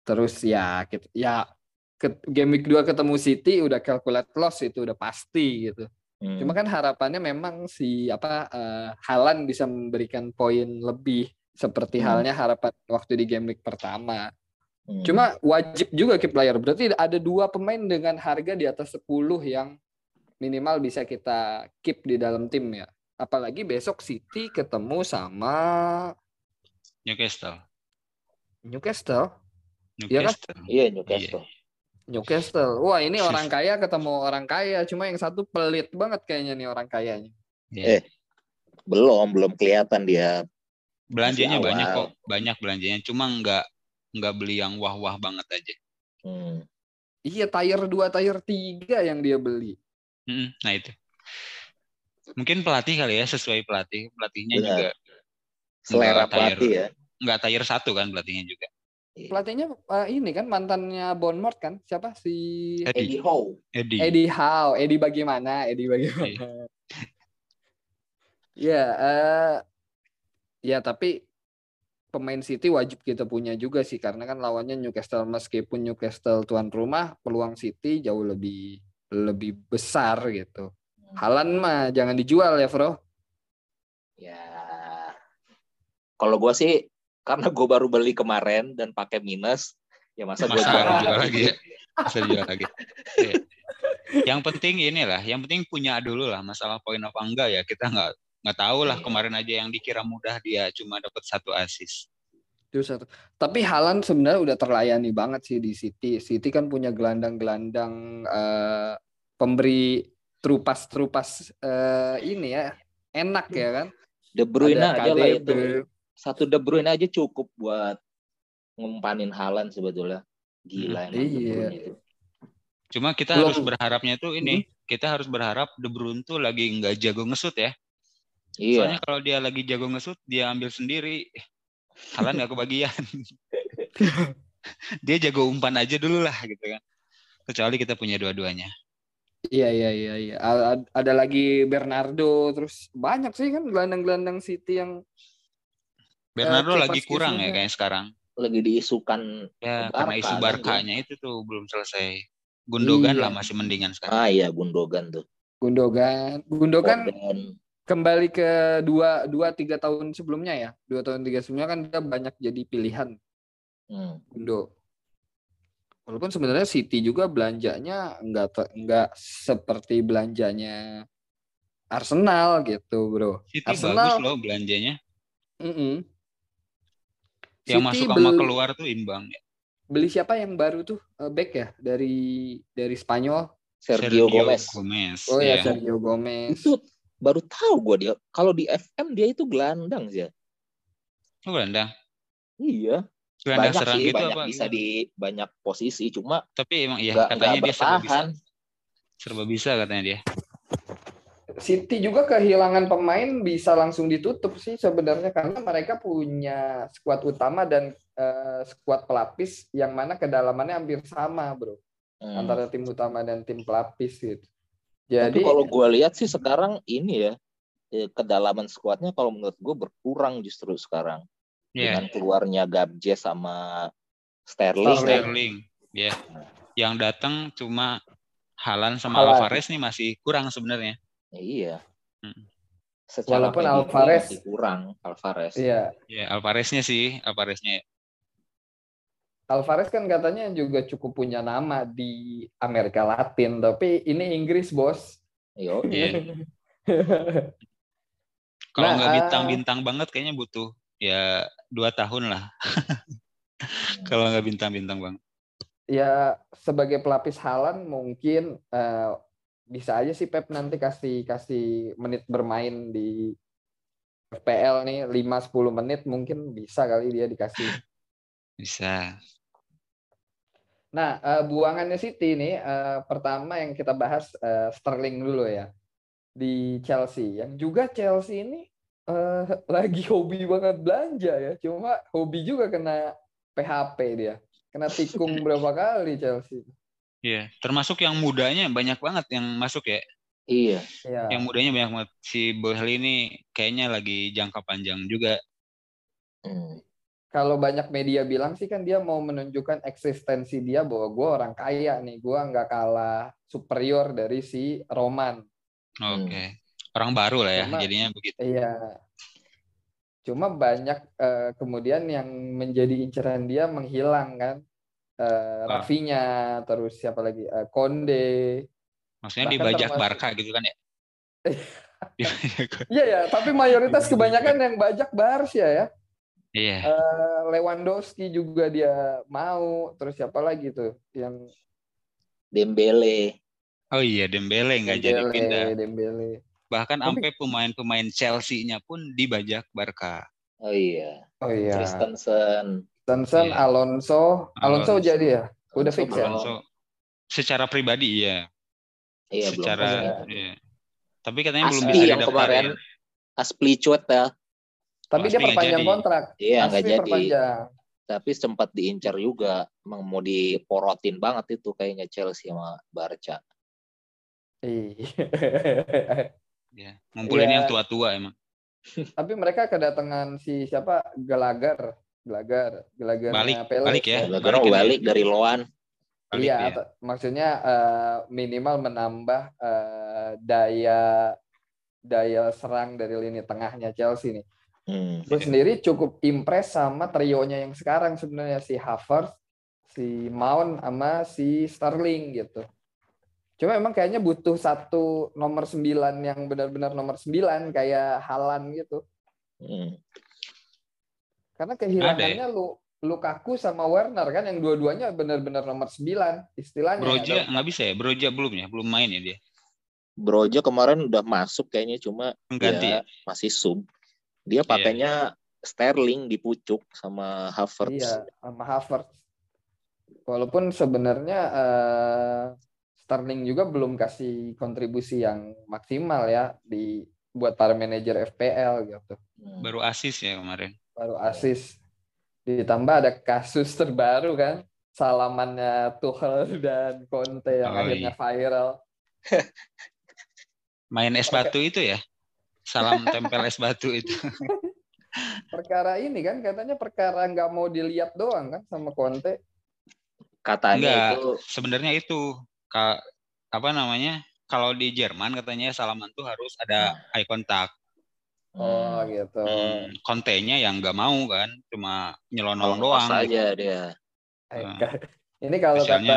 [SPEAKER 1] Terus ya kita, ya ke- game week 2 ketemu City udah calculate loss itu udah pasti gitu.
[SPEAKER 2] Hmm.
[SPEAKER 1] Cuma kan harapannya memang si apa eh, Haaland bisa memberikan poin lebih seperti
[SPEAKER 2] Hmm.
[SPEAKER 1] halnya harapan waktu di game week pertama.
[SPEAKER 2] Hmm.
[SPEAKER 1] Cuma wajib juga keep player. Berarti ada dua pemain dengan harga di atas 10 yang minimal bisa kita keep di dalam tim ya. Apalagi besok City ketemu sama
[SPEAKER 3] Newcastle.
[SPEAKER 1] Newcastle. Iya kan?
[SPEAKER 3] Newcastle.
[SPEAKER 2] Iya Newcastle.
[SPEAKER 1] Newcastle. Wah, ini orang kaya ketemu orang kaya, cuma yang satu pelit banget kayaknya nih orang kayanya.
[SPEAKER 3] Iya.
[SPEAKER 2] Eh, Belum, belum kelihatan dia.
[SPEAKER 3] Belanjanya
[SPEAKER 2] masih
[SPEAKER 3] banyak
[SPEAKER 2] awal.
[SPEAKER 3] kok, banyak belanjanya. Cuma nggak nggak beli yang wah-wah banget aja.
[SPEAKER 2] Hmm.
[SPEAKER 1] Iya, tier 2, tier 3 yang dia beli.
[SPEAKER 3] Nah itu. Mungkin pelatih kali ya, sesuai pelatih. Pelatihnya
[SPEAKER 2] Benar.
[SPEAKER 3] juga
[SPEAKER 2] Selera pelatih ya.
[SPEAKER 3] nggak tier satu kan pelatihnya juga.
[SPEAKER 1] Pelatihnya eh, ini kan mantannya Bournemouth kan? Siapa si
[SPEAKER 3] Eddie.
[SPEAKER 2] Eddie Howe.
[SPEAKER 3] Eddie.
[SPEAKER 1] Eddie Howe, Eddie bagaimana? Eddie bagaimana? Ya, <laughs> eh ya tapi pemain City wajib kita punya juga sih karena kan lawannya Newcastle meskipun Newcastle tuan rumah, peluang City jauh lebih lebih besar gitu. Halan mah jangan dijual ya, Bro.
[SPEAKER 2] Ya. Kalau gua sih karena gue baru beli kemarin dan pakai minus, ya masa gue
[SPEAKER 3] Masa
[SPEAKER 2] jual
[SPEAKER 3] jual
[SPEAKER 2] lagi.
[SPEAKER 3] lagi ya? Bisa dijual lagi. Iya. Yang penting inilah, yang penting punya dulu lah masalah poin apa enggak ya kita nggak nggak tahu lah
[SPEAKER 2] Iya.
[SPEAKER 3] kemarin aja yang dikira mudah dia cuma dapat satu assist.
[SPEAKER 1] Itu satu. Tapi Halan sebenarnya udah terlayani banget sih di City. City kan punya gelandang-gelandang eh, pemberi terupas-terupas eh, ini ya. Enak ya kan?
[SPEAKER 2] De Bruyne
[SPEAKER 1] Ada
[SPEAKER 2] aja lah itu. Satu De Bruyne aja cukup buat ngempanin Halan sebetulnya. Gila emang De
[SPEAKER 1] Iya.
[SPEAKER 2] Bruyne itu.
[SPEAKER 3] Cuma kita
[SPEAKER 1] Belum.
[SPEAKER 3] harus berharapnya tuh ini, kita harus berharap De Bruyne tuh lagi nggak jago ngesut ya. Soalnya
[SPEAKER 2] Iya.
[SPEAKER 3] kalau dia lagi jago ngesut, dia ambil sendiri. Halan nggak kebagian. <laughs> dia jago umpan aja dulu lah gitu kan. Kecuali kita punya dua-duanya.
[SPEAKER 1] Iya iya iya iya. Ada lagi Bernardo terus banyak sih kan gelandang-gelandang City yang
[SPEAKER 3] Bernardo
[SPEAKER 1] Eh,
[SPEAKER 3] lagi kurang ya kayaknya sekarang.
[SPEAKER 2] Lagi diisukan
[SPEAKER 3] Ya
[SPEAKER 2] Barca
[SPEAKER 3] karena isu
[SPEAKER 2] kan,
[SPEAKER 3] Barkanya itu tuh belum selesai. Gundogan
[SPEAKER 1] Iya.
[SPEAKER 3] lah masih mendingan sekarang.
[SPEAKER 2] ah iya Gundogan tuh.
[SPEAKER 1] Gundogan. Gundogan
[SPEAKER 2] Foden.
[SPEAKER 1] kembali ke dua dua tiga tahun sebelumnya ya. Dua tahun tiga sebelumnya kan dia banyak jadi pilihan
[SPEAKER 2] Hmm.
[SPEAKER 1] Gundo. Walaupun sebenarnya City juga belanjanya enggak te- enggak seperti belanjanya Arsenal gitu, Bro.
[SPEAKER 3] City
[SPEAKER 1] Arsenal-
[SPEAKER 3] bagus loh belanjanya.
[SPEAKER 1] Mm-mm.
[SPEAKER 3] Yang
[SPEAKER 1] City
[SPEAKER 3] masuk sama
[SPEAKER 1] beli-
[SPEAKER 3] keluar tuh imbang.
[SPEAKER 1] Beli siapa yang baru tuh? Eh, back ya dari dari Spanyol.
[SPEAKER 2] Sergio, Gomez.
[SPEAKER 1] Oh ya
[SPEAKER 3] Iya.
[SPEAKER 1] Sergio Gomez.
[SPEAKER 2] Itu baru tahu gue dia. Kalau di FM dia itu gelandang sih. ya.
[SPEAKER 3] Oh, gelandang.
[SPEAKER 2] Iya.
[SPEAKER 3] Gelandang
[SPEAKER 2] banyak
[SPEAKER 3] serang
[SPEAKER 2] sih,
[SPEAKER 3] gitu
[SPEAKER 2] banyak
[SPEAKER 3] apa?
[SPEAKER 2] bisa di banyak posisi, cuma
[SPEAKER 3] Tapi emang iya
[SPEAKER 2] nggak
[SPEAKER 3] katanya
[SPEAKER 2] nggak
[SPEAKER 3] dia serba bisa. Serba bisa katanya dia.
[SPEAKER 1] City juga kehilangan pemain bisa langsung ditutup sih sebenarnya karena mereka punya skuad utama dan eh, skuad pelapis yang mana kedalamannya hampir sama, Bro.
[SPEAKER 2] Hmm.
[SPEAKER 1] Antara tim utama dan tim pelapis gitu.
[SPEAKER 2] Tapi
[SPEAKER 1] Jadi
[SPEAKER 2] kalau gue lihat sih sekarang ini ya eh, kedalaman skuadnya kalau menurut gue berkurang justru sekarang
[SPEAKER 3] Iya.
[SPEAKER 2] dengan keluarnya Gabje sama Sterling.
[SPEAKER 1] Sterling.
[SPEAKER 3] Sterling. Ya. Yang datang cuma Halan sama
[SPEAKER 1] Haaland.
[SPEAKER 3] Alvarez nih masih kurang sebenarnya.
[SPEAKER 2] Ya, iya.
[SPEAKER 3] Hmm.
[SPEAKER 2] Secara
[SPEAKER 1] Walaupun Alvarez-
[SPEAKER 2] masih kurang Alvarez.
[SPEAKER 1] iya,
[SPEAKER 3] Ya, Alvareznya sih, Alvareznya.
[SPEAKER 1] Alvarez kan katanya juga cukup punya nama di Amerika Latin, tapi ini Inggris, Bos.
[SPEAKER 2] Yo, <laughs>
[SPEAKER 3] Iya. Kalau
[SPEAKER 1] Nah,
[SPEAKER 3] nggak
[SPEAKER 1] ah.
[SPEAKER 3] bintang-bintang banget kayaknya butuh ya dua tahun lah. <laughs> Kalau nggak bintang-bintang banget.
[SPEAKER 1] ya sebagai pelapis Halan mungkin eh, bisa aja sih Pep nanti kasih kasih menit bermain di FPL nih 5 10 menit mungkin bisa kali dia dikasih. <laughs>
[SPEAKER 3] Bisa.
[SPEAKER 1] Nah, eh, buangannya City nih eh, pertama yang kita bahas eh, Sterling dulu ya. Di Chelsea. Yang juga Chelsea ini eh, <laughs> lagi hobi banget belanja ya. Cuma hobi juga kena PHP dia. Kena tikung <laughs> berapa kali Chelsea.
[SPEAKER 3] Iya, termasuk yang mudanya banyak banget yang masuk ya.
[SPEAKER 2] iya.
[SPEAKER 1] Ya.
[SPEAKER 3] Yang mudanya banyak banget. Si Boehly ini kayaknya lagi jangka panjang juga.
[SPEAKER 2] Hmm.
[SPEAKER 1] kalau banyak media bilang sih kan dia mau menunjukkan eksistensi dia bahwa gue orang kaya nih, gue nggak kalah superior dari si Roman.
[SPEAKER 3] Oke. Orang baru lah ya,
[SPEAKER 1] Cuma-
[SPEAKER 3] jadinya begitu.
[SPEAKER 1] Iya. Cuma banyak eh, kemudian yang menjadi inceran dia menghilang kan. Eh,
[SPEAKER 3] Ah.
[SPEAKER 1] Rafinya, terus siapa lagi? Eh, Konde.
[SPEAKER 3] Maksudnya
[SPEAKER 1] bahkan
[SPEAKER 3] dibajak
[SPEAKER 1] termasuk-
[SPEAKER 3] Barca gitu kan ya? <laughs>
[SPEAKER 1] Iya ya, tapi mayoritas kebanyakan yang bajak Barca ya.
[SPEAKER 3] Iya.
[SPEAKER 1] Eh, Lewandowski juga dia mau, terus siapa lagi tuh yang
[SPEAKER 2] Dembele.
[SPEAKER 3] Oh iya, Dembele nggak jadi pindah.
[SPEAKER 1] Dembele.
[SPEAKER 3] Bahkan sampai pemain-pemain Chelsea-nya pun dibajak Barca.
[SPEAKER 2] Oh iya.
[SPEAKER 1] Oh iya.
[SPEAKER 2] Christensen.
[SPEAKER 1] Johnson,
[SPEAKER 3] Iya.
[SPEAKER 1] Alonso, Alonso,
[SPEAKER 3] Alonso.
[SPEAKER 1] jadi ya? Udah
[SPEAKER 2] Alonso
[SPEAKER 1] fix ya?
[SPEAKER 2] belum.
[SPEAKER 3] Alonso secara pribadi iya.
[SPEAKER 2] Iya
[SPEAKER 3] secara
[SPEAKER 2] belum.
[SPEAKER 3] iya. Tapi katanya belum
[SPEAKER 2] Asli
[SPEAKER 3] bisa
[SPEAKER 2] yang kemarin Asplicuet ya.
[SPEAKER 1] Tapi dia
[SPEAKER 3] Pasti nggak
[SPEAKER 1] perpanjang
[SPEAKER 3] jadi.
[SPEAKER 1] kontrak.
[SPEAKER 2] Iya nggak jadi.
[SPEAKER 1] perpanjang.
[SPEAKER 2] Tapi sempat diincar juga. Emang mau diporotin banget itu kayaknya Chelsea sama Barca.
[SPEAKER 1] Iya. <laughs>
[SPEAKER 3] Ya, ngumpulin
[SPEAKER 1] Iya.
[SPEAKER 3] yang tua-tua emang. <laughs>
[SPEAKER 1] Tapi mereka kedatangan si siapa? Gelagar. Gelagar. Gelagarnya
[SPEAKER 3] Balik,
[SPEAKER 1] Pele.
[SPEAKER 3] balik ya.
[SPEAKER 2] Ya,
[SPEAKER 3] balik
[SPEAKER 2] balik, dari Loan.
[SPEAKER 3] Balik
[SPEAKER 1] Iya, at- maksudnya eh, minimal menambah eh, daya daya serang dari lini tengahnya Chelsea nih.
[SPEAKER 2] Hmm.
[SPEAKER 1] Gue sendiri cukup impress sama trionya yang sekarang sebenarnya si Havertz, si Mount sama si Sterling gitu. Cuma emang kayaknya butuh satu nomor 9 yang benar-benar nomor 9 kayak Halan gitu.
[SPEAKER 2] Hmm.
[SPEAKER 1] Karena kehilangannya lu Lukaku sama Werner kan yang dua-duanya benar-benar nomor 9 istilahnya.
[SPEAKER 3] Broja nggak bisa ya? Broja belum ya? Belum main ya dia?
[SPEAKER 2] Brojo kemarin udah masuk kayaknya cuma
[SPEAKER 3] Pengganti
[SPEAKER 2] ya,
[SPEAKER 3] ya?
[SPEAKER 2] masih sub. Dia pakainya Sterling di pucuk sama Havertz.
[SPEAKER 1] Iya, sama Havertz. Walaupun sebenarnya eh, Sterling juga belum kasih kontribusi yang maksimal ya di buat para manajer FPL gitu.
[SPEAKER 2] Hmm.
[SPEAKER 3] Baru asis ya kemarin.
[SPEAKER 1] Baru asis. Ditambah ada kasus terbaru kan, salamannya Tuchel dan Conte yang
[SPEAKER 3] Oh,
[SPEAKER 1] akhirnya
[SPEAKER 3] iya.
[SPEAKER 1] viral. <laughs>
[SPEAKER 3] Main es batu itu ya? Salam tempel es batu itu. <laughs>
[SPEAKER 1] Perkara ini kan katanya perkara nggak mau dilihat doang kan sama Conte.
[SPEAKER 2] Katanya
[SPEAKER 3] Enggak.
[SPEAKER 2] itu
[SPEAKER 3] Sebenarnya itu ka, apa namanya? Kalau di Jerman katanya salaman tuh harus ada eye contact.
[SPEAKER 1] Oh
[SPEAKER 2] hmm,
[SPEAKER 1] gitu.
[SPEAKER 3] Hmm, Conte-nya yang nggak mau kan, cuma nyelonong
[SPEAKER 2] longos
[SPEAKER 3] doang. gitu.
[SPEAKER 2] aja dia.
[SPEAKER 3] Hmm.
[SPEAKER 1] ka- Ini kalau kata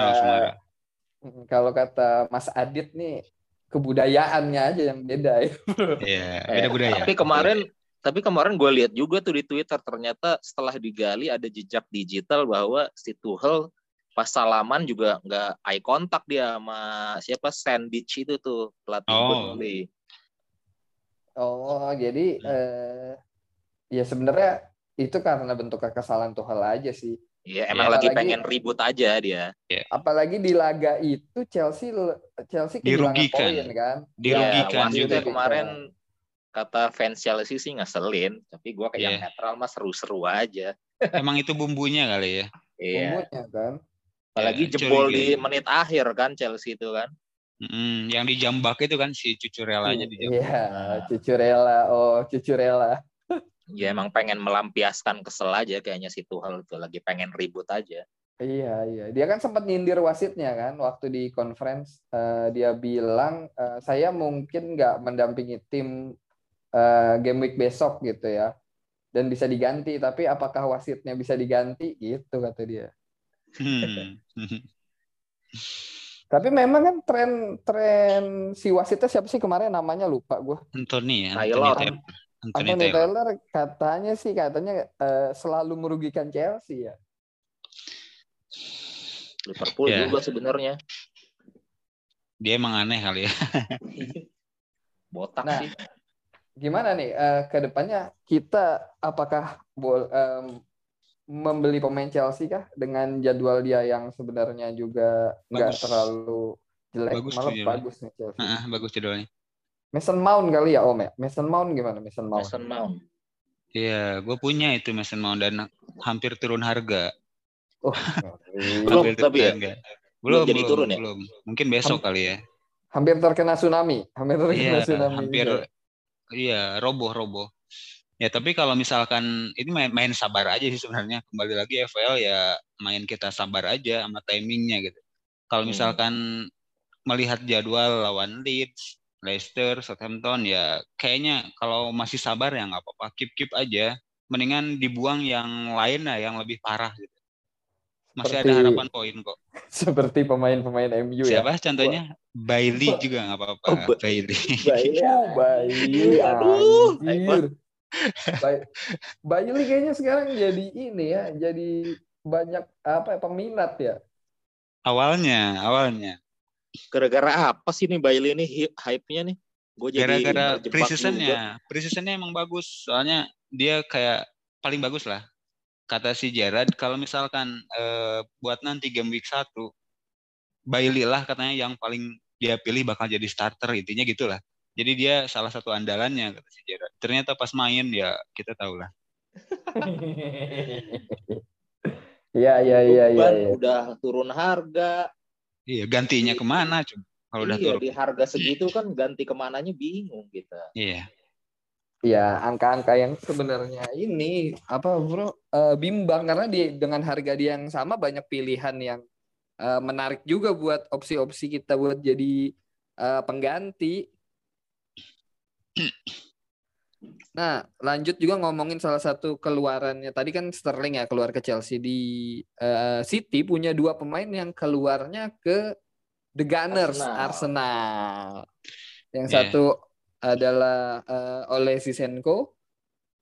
[SPEAKER 1] Kalau kata Mas Adit nih kebudayaannya aja yang beda ya.
[SPEAKER 3] Iya, <laughs>
[SPEAKER 2] Eh,
[SPEAKER 3] beda budaya.
[SPEAKER 2] Tapi kemarin tapi kemarin gue lihat juga tuh di Twitter ternyata setelah digali ada jejak digital bahwa si Tuchel pas salaman juga nggak eye contact dia sama siapa Sandwich itu tuh pelatih
[SPEAKER 3] Oh.
[SPEAKER 2] Burnley.
[SPEAKER 1] Oh, jadi
[SPEAKER 3] Hmm.
[SPEAKER 1] eh, ya sebenarnya itu karena bentuk kekesalan Tuchel aja sih.
[SPEAKER 2] Iya, emang
[SPEAKER 1] Ya,
[SPEAKER 2] lagi
[SPEAKER 1] apalagi-
[SPEAKER 2] pengen ribut aja dia.
[SPEAKER 1] Apalagi di laga itu Chelsea Chelsea
[SPEAKER 3] Dirugikan.
[SPEAKER 1] poin kan.
[SPEAKER 3] Dirugikan
[SPEAKER 2] ya,
[SPEAKER 3] juga.
[SPEAKER 2] kemarin kata fans Chelsea sih ngeselin, tapi gua kayak
[SPEAKER 3] Iya.
[SPEAKER 2] netral mah seru-seru aja.
[SPEAKER 3] Emang itu bumbunya kali ya.
[SPEAKER 2] Iya.
[SPEAKER 1] Bumbunya kan.
[SPEAKER 2] Apalagi
[SPEAKER 3] Ya,
[SPEAKER 2] jebol
[SPEAKER 3] curiga.
[SPEAKER 2] di menit akhir kan Chelsea itu kan.
[SPEAKER 3] Mm, yang di Jambak itu kan si Cucurellanya di Jambak.
[SPEAKER 1] Iya, Cucurella. Oh, Cucurella. <laughs>
[SPEAKER 2] Ya emang pengen melampiaskan kesel aja kayaknya si Tuchel itu lagi pengen ribut aja.
[SPEAKER 1] Iya, iya. Dia kan sempat nyindir wasitnya kan waktu di conference. Eh, dia bilang eh, saya mungkin nggak mendampingi tim eh, game week besok gitu ya. Dan bisa diganti, tapi apakah wasitnya bisa diganti? Gitu kata dia.
[SPEAKER 3] Hmm. <laughs>
[SPEAKER 1] Tapi memang kan tren tren si wasitnya siapa sih kemarin namanya lupa gue.
[SPEAKER 3] Anthony ya.
[SPEAKER 2] Taylor.
[SPEAKER 3] Anthony Taylor. Anthony
[SPEAKER 1] Anthony
[SPEAKER 3] Taylor.
[SPEAKER 1] Taylor katanya sih katanya eh, selalu merugikan Chelsea ya.
[SPEAKER 2] Liverpool
[SPEAKER 3] Ya.
[SPEAKER 2] juga sebenarnya
[SPEAKER 3] Dia emang aneh kali ya. <laughs>
[SPEAKER 2] botak
[SPEAKER 1] Nah,
[SPEAKER 2] sih.
[SPEAKER 1] Gimana nih eh, ke depannya kita apakah bol em, membeli pemain Chelsea kah dengan jadwal dia yang sebenarnya juga nggak terlalu jelek
[SPEAKER 3] Bagus
[SPEAKER 1] malah
[SPEAKER 3] tuh jadwalnya.
[SPEAKER 1] bagus nih Chelsea.
[SPEAKER 3] Heeh, bagus judulnya.
[SPEAKER 1] Mason Mount kali ya Om ya. Mason Mount gimana Mason Mount?
[SPEAKER 2] Mason Mount.
[SPEAKER 3] Iya, gue punya itu Mason Mount dan hampir turun harga.
[SPEAKER 1] Oh, <laughs>
[SPEAKER 2] Belum, tapi ya?
[SPEAKER 3] harga.
[SPEAKER 2] Belum
[SPEAKER 3] Belum,
[SPEAKER 2] jadi
[SPEAKER 3] belum,
[SPEAKER 2] turun ya?
[SPEAKER 3] belum. Mungkin besok kali ya.
[SPEAKER 1] hampir terkena tsunami, hampir terkena
[SPEAKER 3] Iya,
[SPEAKER 1] tsunami.
[SPEAKER 3] hampir
[SPEAKER 1] juga.
[SPEAKER 3] iya, roboh-roboh. Ya, tapi kalau misalkan ini main, main sabar aja sih sebenarnya. Kembali lagi FPL ya main kita sabar aja sama timingnya gitu. Kalau
[SPEAKER 2] Hmm.
[SPEAKER 3] misalkan melihat jadwal lawan Leeds, Leicester, Southampton ya kayaknya kalau masih sabar ya nggak apa-apa, keep-keep aja. Mendingan dibuang yang lain lah yang lebih parah gitu. Masih ada
[SPEAKER 1] Seperti-
[SPEAKER 3] harapan poin kok. <laughs>
[SPEAKER 1] Seperti pemain-pemain MU ya.
[SPEAKER 3] Siapa contohnya? Bailey juga nggak apa-apa.
[SPEAKER 2] Oh, Ba-
[SPEAKER 3] Bailey.
[SPEAKER 1] Oh, Bailey, <laughs>
[SPEAKER 2] Aduh,
[SPEAKER 1] Bay- Bailey kayaknya sekarang jadi ini ya, jadi banyak apa ya, peminat ya.
[SPEAKER 3] Awalnya, awalnya.
[SPEAKER 2] Gara-gara apa sih nih Bailey ini hi- hype-nya nih? Gue jadi
[SPEAKER 3] Gara-gara preseasonnya, preseasonnya emang bagus. Soalnya dia kayak paling bagus lah. Kata si Gerard, kalau misalkan eh, buat nanti game week 1, Bailey lah katanya yang paling dia pilih bakal jadi starter. Intinya gitulah. Jadi dia salah satu andalannya kata si Gerard. Ternyata pas main ya kita tahu lah. <laughs>
[SPEAKER 1] Iya, iya, iya, iya. Iya.
[SPEAKER 2] udah turun harga.
[SPEAKER 3] Iya, gantinya ke mana coba? Kalau udah
[SPEAKER 2] iya,
[SPEAKER 3] turun.
[SPEAKER 2] di harga segitu kan ganti ke mananya bingung kita.
[SPEAKER 3] Iya.
[SPEAKER 1] Ya, angka-angka yang sebenarnya ini apa bro eh, bimbang karena di dengan harga dia yang sama banyak pilihan yang eh, menarik juga buat opsi-opsi kita buat jadi eh, pengganti. Nah, lanjut juga ngomongin salah satu keluarannya. Tadi kan Sterling ya keluar ke Chelsea di eh, City punya dua pemain yang keluarnya ke The Gunners
[SPEAKER 2] Arsenal.
[SPEAKER 1] Arsenal. Yang
[SPEAKER 3] Yeah.
[SPEAKER 1] satu adalah eh, oleh Sisenko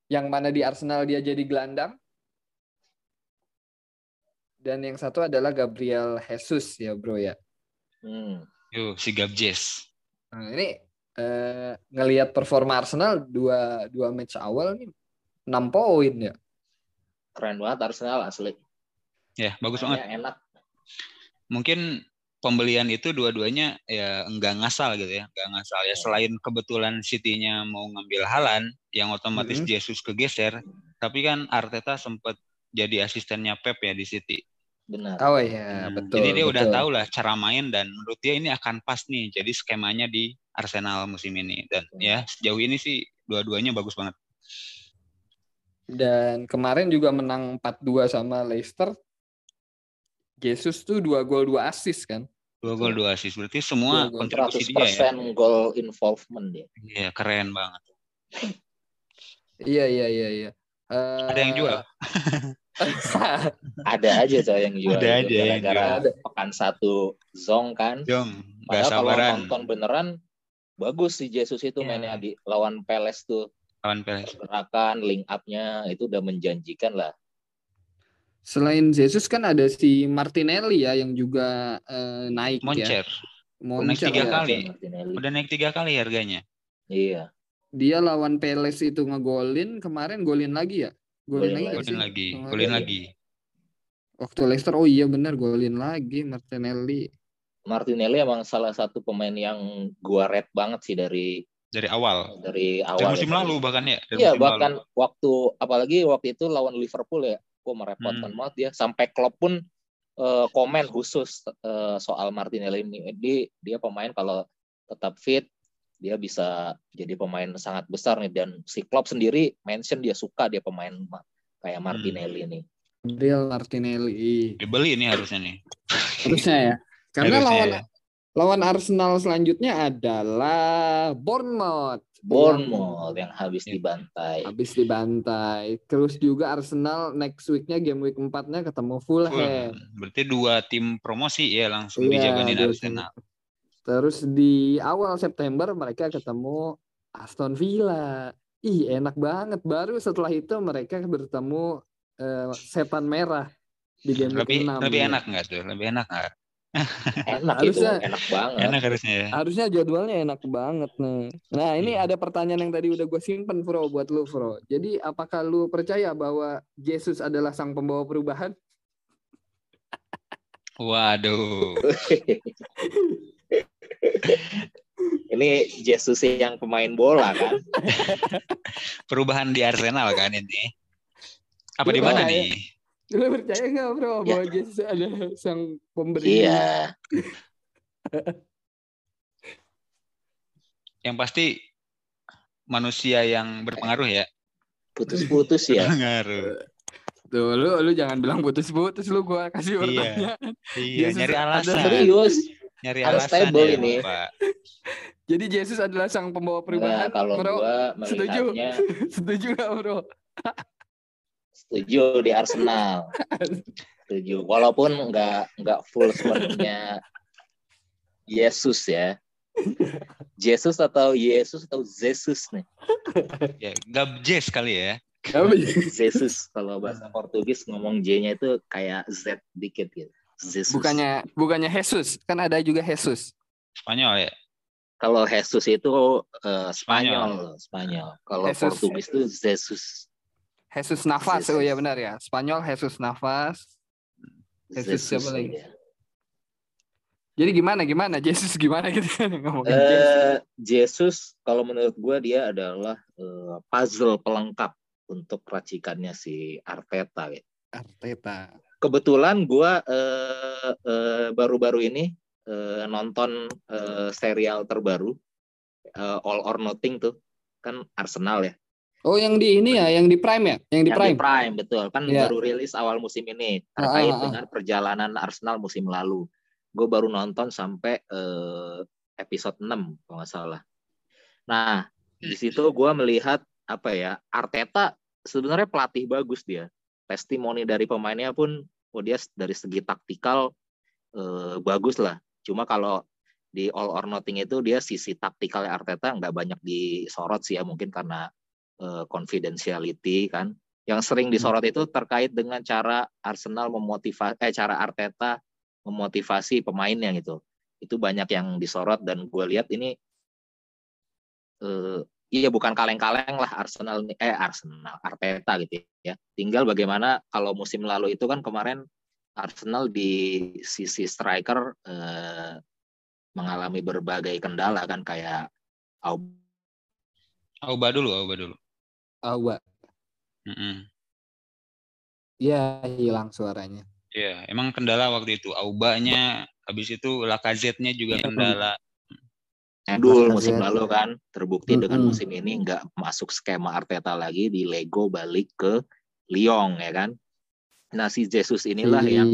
[SPEAKER 1] yang mana di Arsenal dia jadi gelandang. Dan yang satu adalah Gabriel Jesus ya, Bro ya.
[SPEAKER 2] Hmm.
[SPEAKER 3] Yuk, si Gabjes.
[SPEAKER 1] Nah, ini eh, ngelihat performa Arsenal dua dua match awal nih 6 poin ya.
[SPEAKER 2] Keren banget Arsenal asli.
[SPEAKER 3] Ya, bagus banget.
[SPEAKER 2] Mainnya enak.
[SPEAKER 3] mungkin pembelian itu dua-duanya ya enggak ngasal gitu ya, enggak ngasal ya. Selain kebetulan City-nya mau ngambil Halan yang otomatis
[SPEAKER 1] Mhm.
[SPEAKER 3] Jesus kegeser, tapi kan Arteta sempat jadi asistennya Pep ya di City.
[SPEAKER 2] Benar.
[SPEAKER 1] Oh iya,
[SPEAKER 3] Hmm,
[SPEAKER 1] betul.
[SPEAKER 3] jadi dia udah
[SPEAKER 1] betul.
[SPEAKER 3] tahu lah cara main dan menurut dia ini akan pas nih. Jadi skemanya di Arsenal musim ini dan
[SPEAKER 2] Hmm.
[SPEAKER 3] ya sejauh ini sih dua-duanya bagus banget.
[SPEAKER 1] Dan kemarin juga menang 4-2 sama Leicester. Jesus tuh dua gol dua assist kan.
[SPEAKER 3] Dua gol dua assist berarti semua
[SPEAKER 1] Dua gol.
[SPEAKER 3] kontribusi dia ya.
[SPEAKER 2] 100% goal involvement dia.
[SPEAKER 3] Iya, keren banget.
[SPEAKER 1] Iya iya iya iya. Eh,
[SPEAKER 3] Ada yang jual? <laughs>
[SPEAKER 2] Ada aja coy yang jual.
[SPEAKER 3] Ada aja yang
[SPEAKER 2] Gara-gara
[SPEAKER 1] jual.
[SPEAKER 2] pekan satu zong kan.
[SPEAKER 3] Gak
[SPEAKER 2] Padahal kalau nonton beneran bagus si Jesus itu
[SPEAKER 3] Iya.
[SPEAKER 2] mainnya di lawan Peles tuh.
[SPEAKER 3] lawan Perez.
[SPEAKER 2] Gerakan, link up-nya itu udah menjanjikan lah.
[SPEAKER 1] Selain Jesus kan ada si Martinelli ya yang juga eh, naik ya.
[SPEAKER 3] Moncer.
[SPEAKER 1] Moncer
[SPEAKER 3] Naik tiga
[SPEAKER 1] ya.
[SPEAKER 3] kali.
[SPEAKER 2] Martinelli.
[SPEAKER 3] Udah naik tiga kali harganya.
[SPEAKER 2] Iya.
[SPEAKER 1] Dia lawan Peles itu ngegolin, kemarin golin lagi ya. Golin lagi.
[SPEAKER 3] Golin lagi, golin lagi.
[SPEAKER 1] Waktu Leicester, oh iya benar golin lagi Martinelli.
[SPEAKER 2] Martinelli emang salah satu pemain yang gua rate banget sih dari
[SPEAKER 3] Dari awal.
[SPEAKER 2] dari
[SPEAKER 3] Dari
[SPEAKER 2] awal.
[SPEAKER 3] musim
[SPEAKER 2] ya.
[SPEAKER 3] lalu bahkan ya. Dari
[SPEAKER 2] Iya
[SPEAKER 3] musim
[SPEAKER 2] bahkan
[SPEAKER 3] lalu.
[SPEAKER 2] waktu apalagi waktu itu lawan Liverpool ya, gua merepotkan
[SPEAKER 3] Hmm.
[SPEAKER 2] banget dia sampai Klopp pun eh, komen khusus eh, soal Martinelli ini. Dia dia pemain kalau tetap fit dia bisa jadi pemain sangat besar nih dan si Klopp sendiri mention dia suka dia pemain ma- kayak
[SPEAKER 3] Hmm.
[SPEAKER 2] Martinelli nih.
[SPEAKER 1] Real Martinelli.
[SPEAKER 3] Dibeli ini harusnya nih.
[SPEAKER 1] Harusnya ya. Karena
[SPEAKER 3] Harusnya
[SPEAKER 1] lawan
[SPEAKER 3] ya.
[SPEAKER 1] lawan Arsenal selanjutnya adalah Bournemouth.
[SPEAKER 2] Bournemouth yang habis
[SPEAKER 3] Iya.
[SPEAKER 2] dibantai.
[SPEAKER 1] Habis dibantai. Terus juga Arsenal next weeknya game week 4-nya ketemu. Fulham.
[SPEAKER 3] Berarti dua tim promosi ya langsung dijabanin
[SPEAKER 1] dua
[SPEAKER 3] Arsenal.
[SPEAKER 1] Terus di awal September mereka ketemu Aston Villa. Ih, enak banget. Baru setelah itu mereka bertemu eh, setan merah di game
[SPEAKER 3] Lebih
[SPEAKER 1] 6.
[SPEAKER 3] lebih
[SPEAKER 1] ya.
[SPEAKER 3] enak nggak tuh? Lebih enak nggak? <laughs>
[SPEAKER 2] Enak
[SPEAKER 1] Harusnya-
[SPEAKER 2] itu, enak banget.
[SPEAKER 3] Enak harusnya ya.
[SPEAKER 1] Harusnya jadwalnya enak banget nih. Nah, ini
[SPEAKER 3] Iya.
[SPEAKER 1] ada pertanyaan yang tadi udah gue simpen, Bro, buat lu, Bro. Jadi, apakah lu percaya bahwa Yesus adalah sang pembawa perubahan?
[SPEAKER 3] Waduh. <laughs>
[SPEAKER 2] Ini Jesus yang pemain bola kan.
[SPEAKER 3] Perubahan di Arsenal kan ini. Apa di
[SPEAKER 1] Iya,
[SPEAKER 3] mana
[SPEAKER 1] iya.
[SPEAKER 3] nih?
[SPEAKER 1] Lu percaya nggak, Bro,
[SPEAKER 2] Ya.
[SPEAKER 1] bahwa Yesus adalah sang pemberi?
[SPEAKER 2] Iya. <laughs>
[SPEAKER 3] Yang pasti manusia yang berpengaruh ya.
[SPEAKER 2] Putus-putus ya.
[SPEAKER 3] Berpengaruh.
[SPEAKER 1] Tuh, lu, lu jangan bilang putus-putus, lu gua kasih
[SPEAKER 3] Iya.
[SPEAKER 1] pertanyaan.
[SPEAKER 3] Iya,
[SPEAKER 1] Yesus
[SPEAKER 3] nyari
[SPEAKER 1] ada
[SPEAKER 3] alasan.
[SPEAKER 2] Serius.
[SPEAKER 3] Nyari
[SPEAKER 2] Harus
[SPEAKER 3] alasan
[SPEAKER 2] stable
[SPEAKER 3] ya,
[SPEAKER 2] ini. <laughs>
[SPEAKER 1] Jadi, Yesus adalah sang pembawa
[SPEAKER 2] Nah,
[SPEAKER 1] perubahan,
[SPEAKER 2] kalau
[SPEAKER 1] Bro.
[SPEAKER 2] gua
[SPEAKER 1] setuju. <laughs> Setuju nggak, Bro?
[SPEAKER 2] setuju di Arsenal. Setuju. Walaupun nggak nggak full sepenuhnya Yesus ya. Yesus atau Yesus atau Zesus nih.
[SPEAKER 3] Ya, gabjes kali ya.
[SPEAKER 2] Zesus kalau bahasa Portugis ngomong J-nya itu kayak Z dikit gitu. Zesus.
[SPEAKER 1] bukannya bukannya Jesus, kan ada juga Jesus.
[SPEAKER 3] Spanyol ya.
[SPEAKER 2] kalau Jesus itu eh, Spanyol, Spanyol. Kalau
[SPEAKER 1] Jesus.
[SPEAKER 2] Portugis itu Zesus.
[SPEAKER 1] Jesus Navas,
[SPEAKER 2] Jesus.
[SPEAKER 1] oh ya benar ya. Spanyol Jesus Navas. Jesus siapa lagi?
[SPEAKER 2] ya.
[SPEAKER 1] Jadi gimana gimana Jesus gimana gitu kan <laughs> ngomongin Jesus.
[SPEAKER 2] Eh, Jesus kalau menurut gue dia adalah eh, puzzle pelengkap untuk racikannya si Arteta. gitu.
[SPEAKER 1] Arteta.
[SPEAKER 2] Kebetulan gue eh, eh, baru-baru ini eh, nonton eh, serial terbaru eh, All or Nothing tuh kan Arsenal ya.
[SPEAKER 1] Oh yang di ini ya, yang di Prime ya, yang di
[SPEAKER 2] Yang
[SPEAKER 1] Prime.
[SPEAKER 2] di Prime betul kan
[SPEAKER 1] Iya.
[SPEAKER 2] baru rilis awal musim ini
[SPEAKER 1] Ah,
[SPEAKER 2] terkait
[SPEAKER 1] ah, ah.
[SPEAKER 2] dengan perjalanan Arsenal musim lalu. Gue baru nonton sampai eh, episode 6 kalau nggak salah. Nah di situ gue melihat apa ya Arteta sebenarnya pelatih bagus dia. Testimoni dari pemainnya pun, oh dia dari segi taktikal eh, bagus lah. Cuma kalau di All or Nothing itu dia sisi taktikalnya Arteta nggak banyak disorot sih ya mungkin karena eh, confidentiality kan. Yang sering disorot itu terkait dengan cara Arsenal memotivasi, eh cara Arteta memotivasi pemainnya gitu. Itu banyak yang disorot dan gue lihat ini eh, iya bukan kaleng-kaleng lah Arsenal nih- eh Arsenal Arteta gitu ya. Tinggal bagaimana kalau musim lalu itu kan kemarin Arsenal di sisi striker eh, mengalami berbagai kendala kan kayak Aub
[SPEAKER 3] Auba dulu, Auba dulu.
[SPEAKER 1] Awa.
[SPEAKER 3] Mm-mm.
[SPEAKER 1] Ya hilang suaranya.
[SPEAKER 3] Iya, emang kendala waktu itu. Aubanya, habis itu Lacazette-nya juga
[SPEAKER 1] Iya.
[SPEAKER 3] kendala.
[SPEAKER 2] Edul
[SPEAKER 1] Lacazette.
[SPEAKER 2] musim lalu kan terbukti dengan
[SPEAKER 1] Mm-mm.
[SPEAKER 2] musim ini nggak masuk skema Arteta lagi di Lego balik ke Lyon ya kan. Nah si Jesus inilah
[SPEAKER 1] Si-
[SPEAKER 2] yang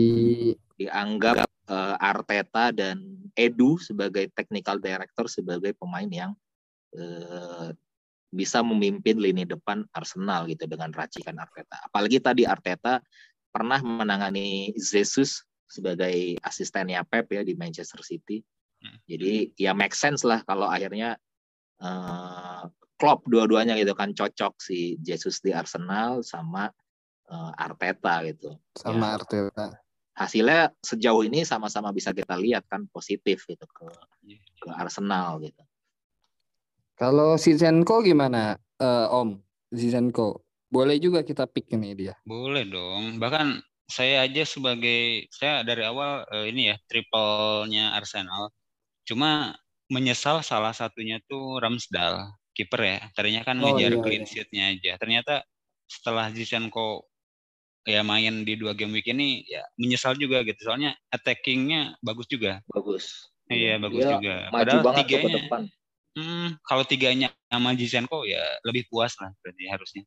[SPEAKER 2] dianggap eh, Arteta dan Edu sebagai technical director sebagai pemain yang eh, bisa memimpin lini depan Arsenal gitu dengan racikan Arteta. Apalagi tadi Arteta pernah menangani Jesus sebagai asistennya Pep ya di Manchester City.
[SPEAKER 3] Hmm.
[SPEAKER 2] Jadi ya make sense lah kalau akhirnya eh, Klopp dua-duanya gitu kan cocok si Jesus di Arsenal sama eh, Arteta gitu
[SPEAKER 1] sama
[SPEAKER 2] Ya.
[SPEAKER 1] Arteta.
[SPEAKER 2] hasilnya sejauh ini sama-sama bisa kita lihat kan positif gitu ke ke Arsenal gitu.
[SPEAKER 1] Kalau Zinchenko gimana, eh, Om? Zinchenko Boleh juga kita pick ini dia.
[SPEAKER 3] Boleh dong. Bahkan saya aja sebagai saya dari awal uh, ini ya triple-nya Arsenal. Cuma menyesal salah satunya tuh Ramsdale, kiper ya. Tadinya kan oh, ngejar iya, clean iya. sheet-nya aja. Ternyata setelah Zinchenko ya main di dua game week ini ya menyesal juga gitu. Soalnya attacking-nya bagus juga.
[SPEAKER 2] Bagus.
[SPEAKER 3] Iya, bagus ya, juga.
[SPEAKER 2] Maju Padahal banget tiganya, ke depan.
[SPEAKER 3] Hmm, kalau tiganya sama Zinchenko ya lebih puas lah berarti harusnya.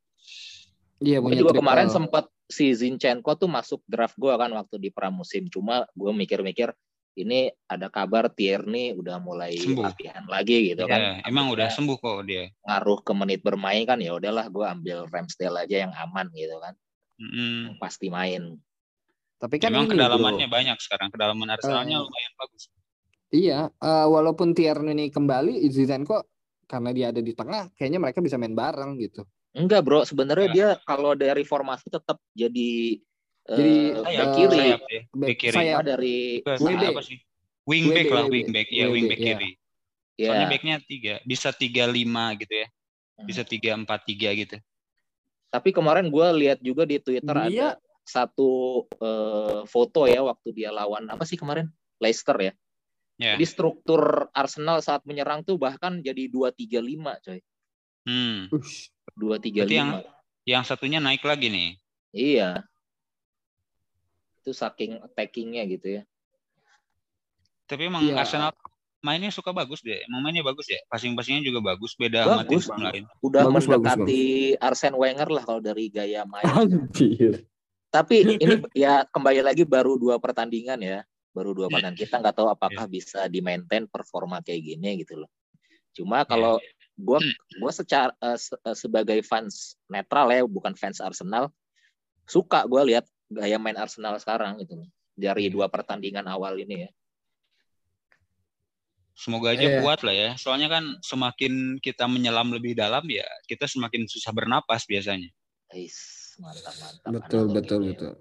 [SPEAKER 2] Iya, punya juga triple. kemarin sempat si Zinchenko tuh masuk draft gue kan waktu di pramusim. Cuma gue mikir-mikir ini ada kabar Tierney udah mulai sembuh. latihan lagi gitu ya,
[SPEAKER 3] kan. Emang udah sembuh kok dia.
[SPEAKER 2] Ngaruh ke menit bermain kan ya udahlah gue ambil Ramsdale aja yang aman gitu kan.
[SPEAKER 3] Mm.
[SPEAKER 2] Pasti main.
[SPEAKER 3] Tapi kan emang kedalamannya bro. banyak sekarang. Kedalaman Arsenalnya uh, lumayan bagus.
[SPEAKER 1] Iya, uh, walaupun Tierney ini kembali, Zinchenko karena dia ada di tengah, kayaknya mereka bisa main bareng gitu.
[SPEAKER 2] Enggak bro, sebenarnya dia kalau dari formasi tetap jadi
[SPEAKER 1] jadi
[SPEAKER 2] uh, kiri,
[SPEAKER 3] sayap, ya. back kiri.
[SPEAKER 2] Sayap dari
[SPEAKER 3] sih? Wingback lah, wingback ya, wingback kiri. Yeah. Soalnya backnya tiga, bisa tiga lima gitu ya, hmm. bisa tiga empat tiga gitu.
[SPEAKER 2] Tapi kemarin gue lihat juga di Twitter dia... ada satu uh, foto ya waktu dia lawan apa sih kemarin Leicester ya. Yeah. Jadi struktur Arsenal saat menyerang tuh bahkan jadi dua tiga lima coy.
[SPEAKER 3] Hmm.
[SPEAKER 2] Dua tiga lima.
[SPEAKER 3] Yang satunya naik lagi nih.
[SPEAKER 2] Iya. Itu saking attackingnya gitu ya.
[SPEAKER 3] Tapi emang ya. Arsenal mainnya suka bagus deh. Emang mainnya bagus ya. Passing-passingnya juga bagus. Beda
[SPEAKER 2] bagus. sama tim lain. Udah bagus, mendekati bagus, bagus. Arsene Wenger lah kalau dari gaya main. Anjir. Tapi ini ya kembali lagi baru dua pertandingan ya. Baru dua pertandingan. Kita nggak tahu apakah yeah. bisa di-maintain performa kayak gini gitu loh. Cuma kalau yeah gue hmm. gue secara uh, se uh, sebagai fans netral ya bukan fans Arsenal suka gue lihat gaya main Arsenal sekarang itu dari dua pertandingan awal ini ya.
[SPEAKER 3] Semoga aja yeah. kuat lah ya. Soalnya kan semakin kita menyelam lebih dalam ya kita semakin susah bernapas biasanya.
[SPEAKER 2] Eish, mantap mantap.
[SPEAKER 1] Betul betul ya. betul.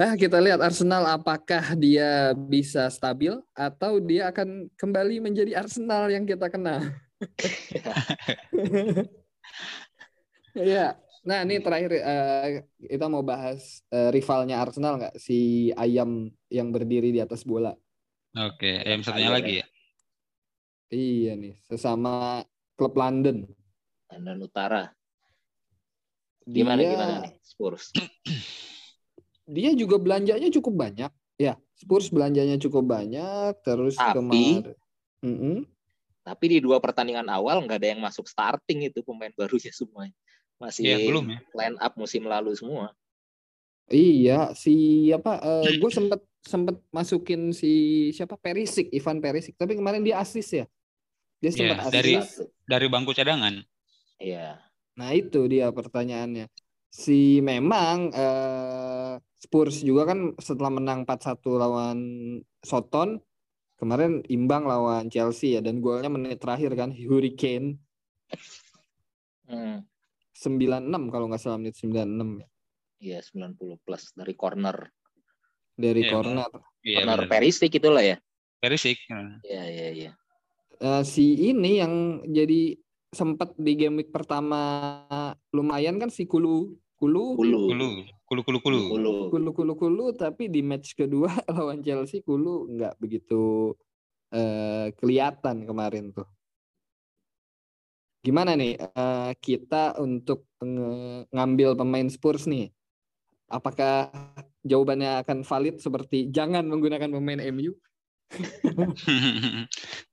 [SPEAKER 1] Nah, kita lihat Arsenal apakah dia bisa stabil atau dia akan kembali menjadi Arsenal yang kita kenal. <laughs> <laughs> ya, nah ini terakhir uh, kita mau bahas uh, rivalnya Arsenal nggak si ayam yang berdiri di atas bola.
[SPEAKER 3] Oke, ayam satunya ayam lagi ya.
[SPEAKER 1] Iya nih, sesama klub London.
[SPEAKER 2] London Utara. Gimana dia... gimana nih Spurs? <clears throat>
[SPEAKER 1] dia juga belanjanya cukup banyak. Ya, Spurs belanjanya cukup banyak. Terus
[SPEAKER 2] tapi, kemarin. Mm -hmm. Tapi di dua pertandingan awal nggak ada yang masuk starting itu pemain barunya semua. Masih ya, belum ya. line up musim lalu semua.
[SPEAKER 1] Iya, si apa? Uh, eh, gue sempet sempet masukin si siapa Perisik, Ivan Perisik. Tapi kemarin dia asis ya.
[SPEAKER 3] Dia sempat ya, dari dari bangku cadangan.
[SPEAKER 2] Iya.
[SPEAKER 1] Nah itu dia pertanyaannya. Si memang uh, Spurs juga kan setelah menang 4-1 lawan Soton kemarin imbang lawan Chelsea ya dan golnya menit terakhir kan Hurricane. Hmm. 96 kalau nggak salah menit 96 ya.
[SPEAKER 2] Iya, 90 plus dari corner.
[SPEAKER 1] Dari ya, corner.
[SPEAKER 2] Iya, corner Perisik itulah ya.
[SPEAKER 3] Perisik.
[SPEAKER 2] Iya, iya, iya.
[SPEAKER 1] Uh, si ini yang jadi sempat di game week pertama lumayan kan si Kulu Kulu
[SPEAKER 2] Kulu
[SPEAKER 3] Kulu Kulu Kulu Kulu
[SPEAKER 1] Kulu Kulu Kulu Kulu tapi di match kedua <laughs> lawan Chelsea Kulu nggak begitu uh, kelihatan kemarin tuh. Gimana nih uh, kita untuk ngambil pemain Spurs nih? Apakah jawabannya akan valid seperti jangan menggunakan pemain MU? <laughs>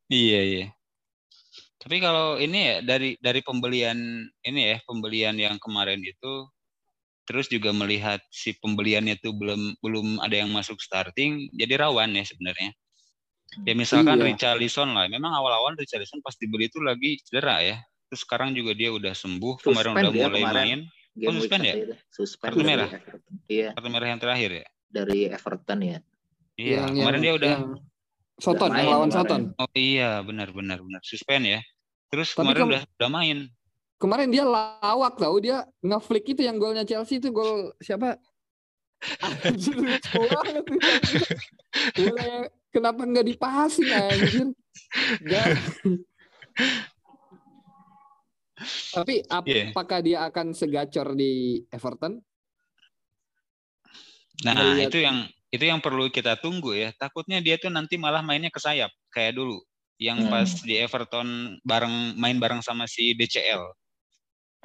[SPEAKER 3] iya iya. Tapi kalau ini ya dari dari pembelian ini ya pembelian yang kemarin itu terus juga melihat si pembeliannya itu belum belum ada yang masuk starting jadi rawan ya sebenarnya ya misalkan iya. Richarlison lah memang awal-awal Richarlison pas dibeli itu lagi cedera ya terus sekarang juga dia udah sembuh suspend kemarin udah mulai kemarin. main. Oh suspend ya?
[SPEAKER 2] suspend
[SPEAKER 3] kartu merah? Iya. Kartu merah yang terakhir ya?
[SPEAKER 2] Dari Everton ya
[SPEAKER 3] iya yang, kemarin yang, dia udah
[SPEAKER 1] Soton yang lawan Soton.
[SPEAKER 3] oh iya benar benar benar. Suspend ya? Terus Tapi kemarin udah udah main.
[SPEAKER 1] kemarin dia lawak tau dia ngeflick itu yang golnya Chelsea itu gol siapa? Anjir <laughs> kenapa nggak dipasing anjir? Gak. Tapi
[SPEAKER 3] Iya.
[SPEAKER 1] apakah dia akan segacor di Everton?
[SPEAKER 3] Nah,
[SPEAKER 1] Ngeliat-
[SPEAKER 3] itu yang itu yang perlu kita tunggu ya. Takutnya dia tuh nanti malah mainnya ke sayap kayak dulu. Yang
[SPEAKER 2] Hmm.
[SPEAKER 3] pas di Everton bareng main bareng sama si DCL.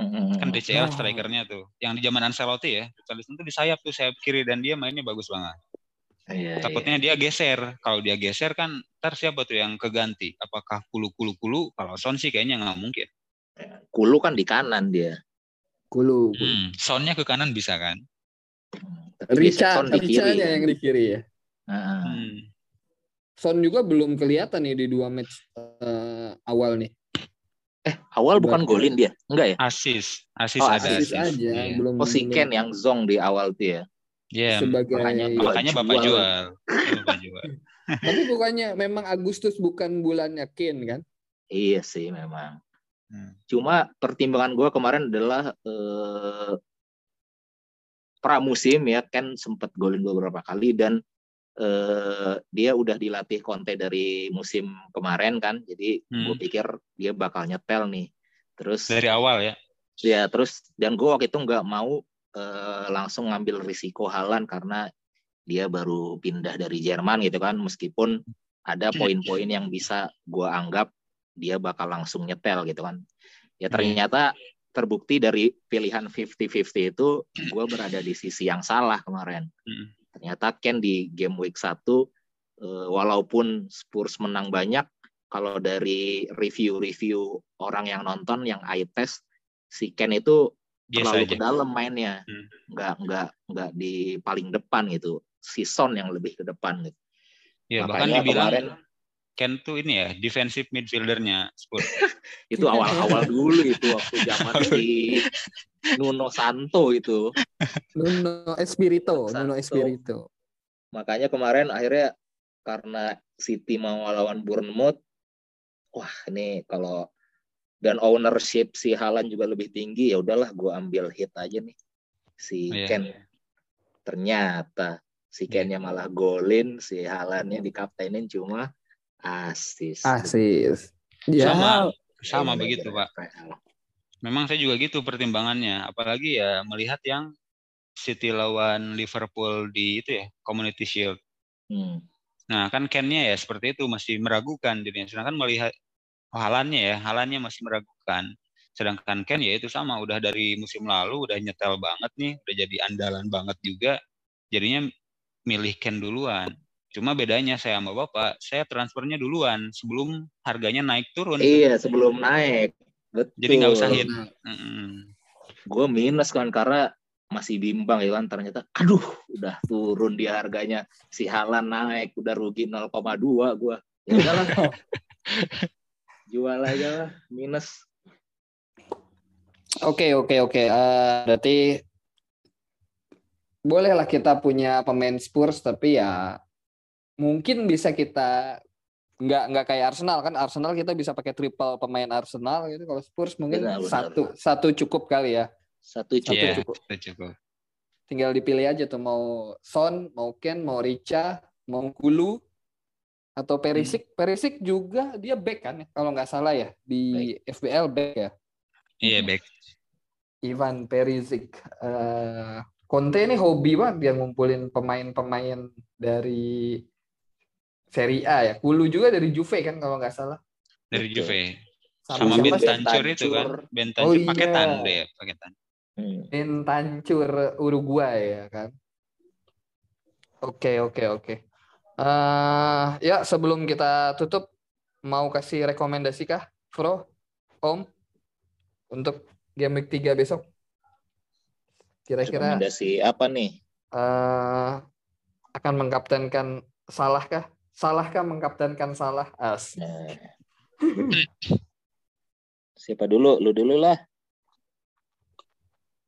[SPEAKER 2] Mm-mm.
[SPEAKER 3] Kan DCL
[SPEAKER 1] Oh.
[SPEAKER 3] strikernya tuh. Yang di zaman Ancelotti ya. Richarlison tuh di sayap tuh sayap kiri dan dia mainnya bagus banget.
[SPEAKER 2] Iya,
[SPEAKER 3] Takutnya dia geser. Kalau dia geser kan ntar siapa tuh yang keganti? Apakah kulu kulu kulu? Kalau Son sih kayaknya nggak mungkin.
[SPEAKER 2] Kulu kan di kanan dia.
[SPEAKER 1] Kulu.
[SPEAKER 3] Hmm, Sonnya ke kanan bisa kan?
[SPEAKER 1] Rica,
[SPEAKER 2] Son di kiri.
[SPEAKER 1] Rica-nya yang di kiri ya.
[SPEAKER 2] Heeh.
[SPEAKER 3] Hmm.
[SPEAKER 1] Son juga belum kelihatan nih di dua match eh, awal nih.
[SPEAKER 2] Eh, awal bukan golin dia. Enggak ya?
[SPEAKER 3] Asis, asis
[SPEAKER 2] Oh,
[SPEAKER 3] ada
[SPEAKER 1] Asis
[SPEAKER 3] asis.
[SPEAKER 1] aja,
[SPEAKER 3] Iya.
[SPEAKER 1] belum
[SPEAKER 2] Oh, si
[SPEAKER 1] belum
[SPEAKER 2] Ken yang zong di awal tuh ya.
[SPEAKER 3] Iya,
[SPEAKER 1] sebagai
[SPEAKER 2] makanya
[SPEAKER 3] makanya bapak
[SPEAKER 2] jual.
[SPEAKER 3] jual. Bapak jual. <laughs>
[SPEAKER 1] Tapi bukannya memang Agustus bukan bulannya Ken kan?
[SPEAKER 2] Iya sih memang.
[SPEAKER 3] Hmm.
[SPEAKER 2] Cuma pertimbangan gue kemarin adalah eh, pramusim ya kan sempat golin beberapa kali dan eh, dia udah dilatih Conte dari musim kemarin kan. Jadi
[SPEAKER 3] Hmm.
[SPEAKER 2] gue pikir dia bakal nyetel nih. Terus
[SPEAKER 3] Dari awal ya.
[SPEAKER 2] ya terus dan gue waktu itu nggak mau eh, langsung ngambil risiko Halan karena dia baru pindah dari Jerman gitu kan meskipun ada poin-poin yang bisa gue anggap dia bakal langsung nyetel gitu kan. Ya ternyata terbukti dari pilihan 50-50 itu gue berada di sisi yang salah kemarin. Ternyata Ken di game week 1 eh, walaupun Spurs menang banyak kalau dari review-review orang yang nonton yang eye test si Ken itu
[SPEAKER 3] Biasa
[SPEAKER 2] terlalu
[SPEAKER 3] aja.
[SPEAKER 2] ke dalam mainnya.
[SPEAKER 3] Hmm.
[SPEAKER 2] nggak nggak nggak di paling depan gitu. Si Son yang lebih ke depan gitu.
[SPEAKER 3] Ya, bahkan dibilang
[SPEAKER 2] kemarin
[SPEAKER 3] Ken tuh ini ya, defensive midfieldernya Spurs. <laughs>
[SPEAKER 2] itu awal-awal dulu itu waktu zaman si Nuno Santo itu <laughs>
[SPEAKER 1] Nuno Espirito,
[SPEAKER 2] Santo.
[SPEAKER 1] Nuno Espirito.
[SPEAKER 2] makanya kemarin akhirnya karena City mau lawan Bournemouth wah ini kalau dan ownership si Halan juga lebih tinggi ya udahlah gue ambil hit aja nih si
[SPEAKER 3] Iya.
[SPEAKER 2] Ken ternyata si Kennya malah golin si Halannya dikaptenin cuma asis
[SPEAKER 1] Asis. Ya,
[SPEAKER 3] Sama,
[SPEAKER 2] Iya,
[SPEAKER 3] sama begitu Pak.
[SPEAKER 2] FPL.
[SPEAKER 3] Memang saya juga gitu pertimbangannya. Apalagi ya melihat yang City lawan Liverpool di itu ya, Community Shield.
[SPEAKER 2] Hmm.
[SPEAKER 3] Nah, kan Ken-nya ya seperti itu masih meragukan dirinya. Sedangkan melihat oh, halannya ya, halannya masih meragukan. Sedangkan Ken ya itu sama, udah dari musim lalu udah nyetel banget nih, udah jadi andalan banget juga. Jadinya milih Ken duluan. Cuma bedanya saya sama Bapak, saya transfernya duluan sebelum harganya naik turun.
[SPEAKER 2] Iya sebelum naik. Betul
[SPEAKER 3] Jadi nggak usah hit.
[SPEAKER 2] Gue minus kan karena masih bimbang ya kan ternyata aduh udah turun dia harganya. Si Halan naik udah rugi 0,2 gue ya udahlah <laughs> jual aja lah minus.
[SPEAKER 1] Oke oke oke. Eh, berarti bolehlah kita punya pemain Spurs tapi ya mungkin bisa kita nggak nggak kayak Arsenal kan Arsenal kita bisa pakai triple pemain Arsenal gitu kalau Spurs mungkin
[SPEAKER 2] Benar, benar.
[SPEAKER 1] satu satu cukup kali ya
[SPEAKER 2] satu
[SPEAKER 1] Satu
[SPEAKER 3] Iya,
[SPEAKER 1] cukup.
[SPEAKER 3] itu cukup.
[SPEAKER 1] tinggal dipilih aja tuh mau Son mau Ken mau Rica mau Kulu atau Perisik Perisik juga dia back kan ya kalau nggak salah ya di FBL back ya
[SPEAKER 3] Iya, back.
[SPEAKER 1] Ivan Perisic. Eh, Conte ini hobi banget dia ngumpulin pemain-pemain dari Serie A ya. Kulu juga dari Juve kan kalau nggak salah.
[SPEAKER 3] Dari. Juve.
[SPEAKER 1] Sama,
[SPEAKER 3] Sama
[SPEAKER 1] siapa
[SPEAKER 3] Ben
[SPEAKER 1] sih?
[SPEAKER 3] Tancur itu kan.
[SPEAKER 2] Tancur.
[SPEAKER 3] Ben
[SPEAKER 1] Oh, iya.
[SPEAKER 3] paketan deh, paketan.
[SPEAKER 2] Hmm.
[SPEAKER 1] Ben Tancur Uruguay ya kan. Oke oke oke. Eh, ya sebelum kita tutup mau kasih rekomendasi kah, Bro? Om untuk game week 3 besok? Kira-kira
[SPEAKER 2] rekomendasi apa nih
[SPEAKER 1] eh akan mengkaptenkan Salah kah? Salah kah mengkaptenkan Salah? As.
[SPEAKER 2] Nah. siapa dulu lu dulu lah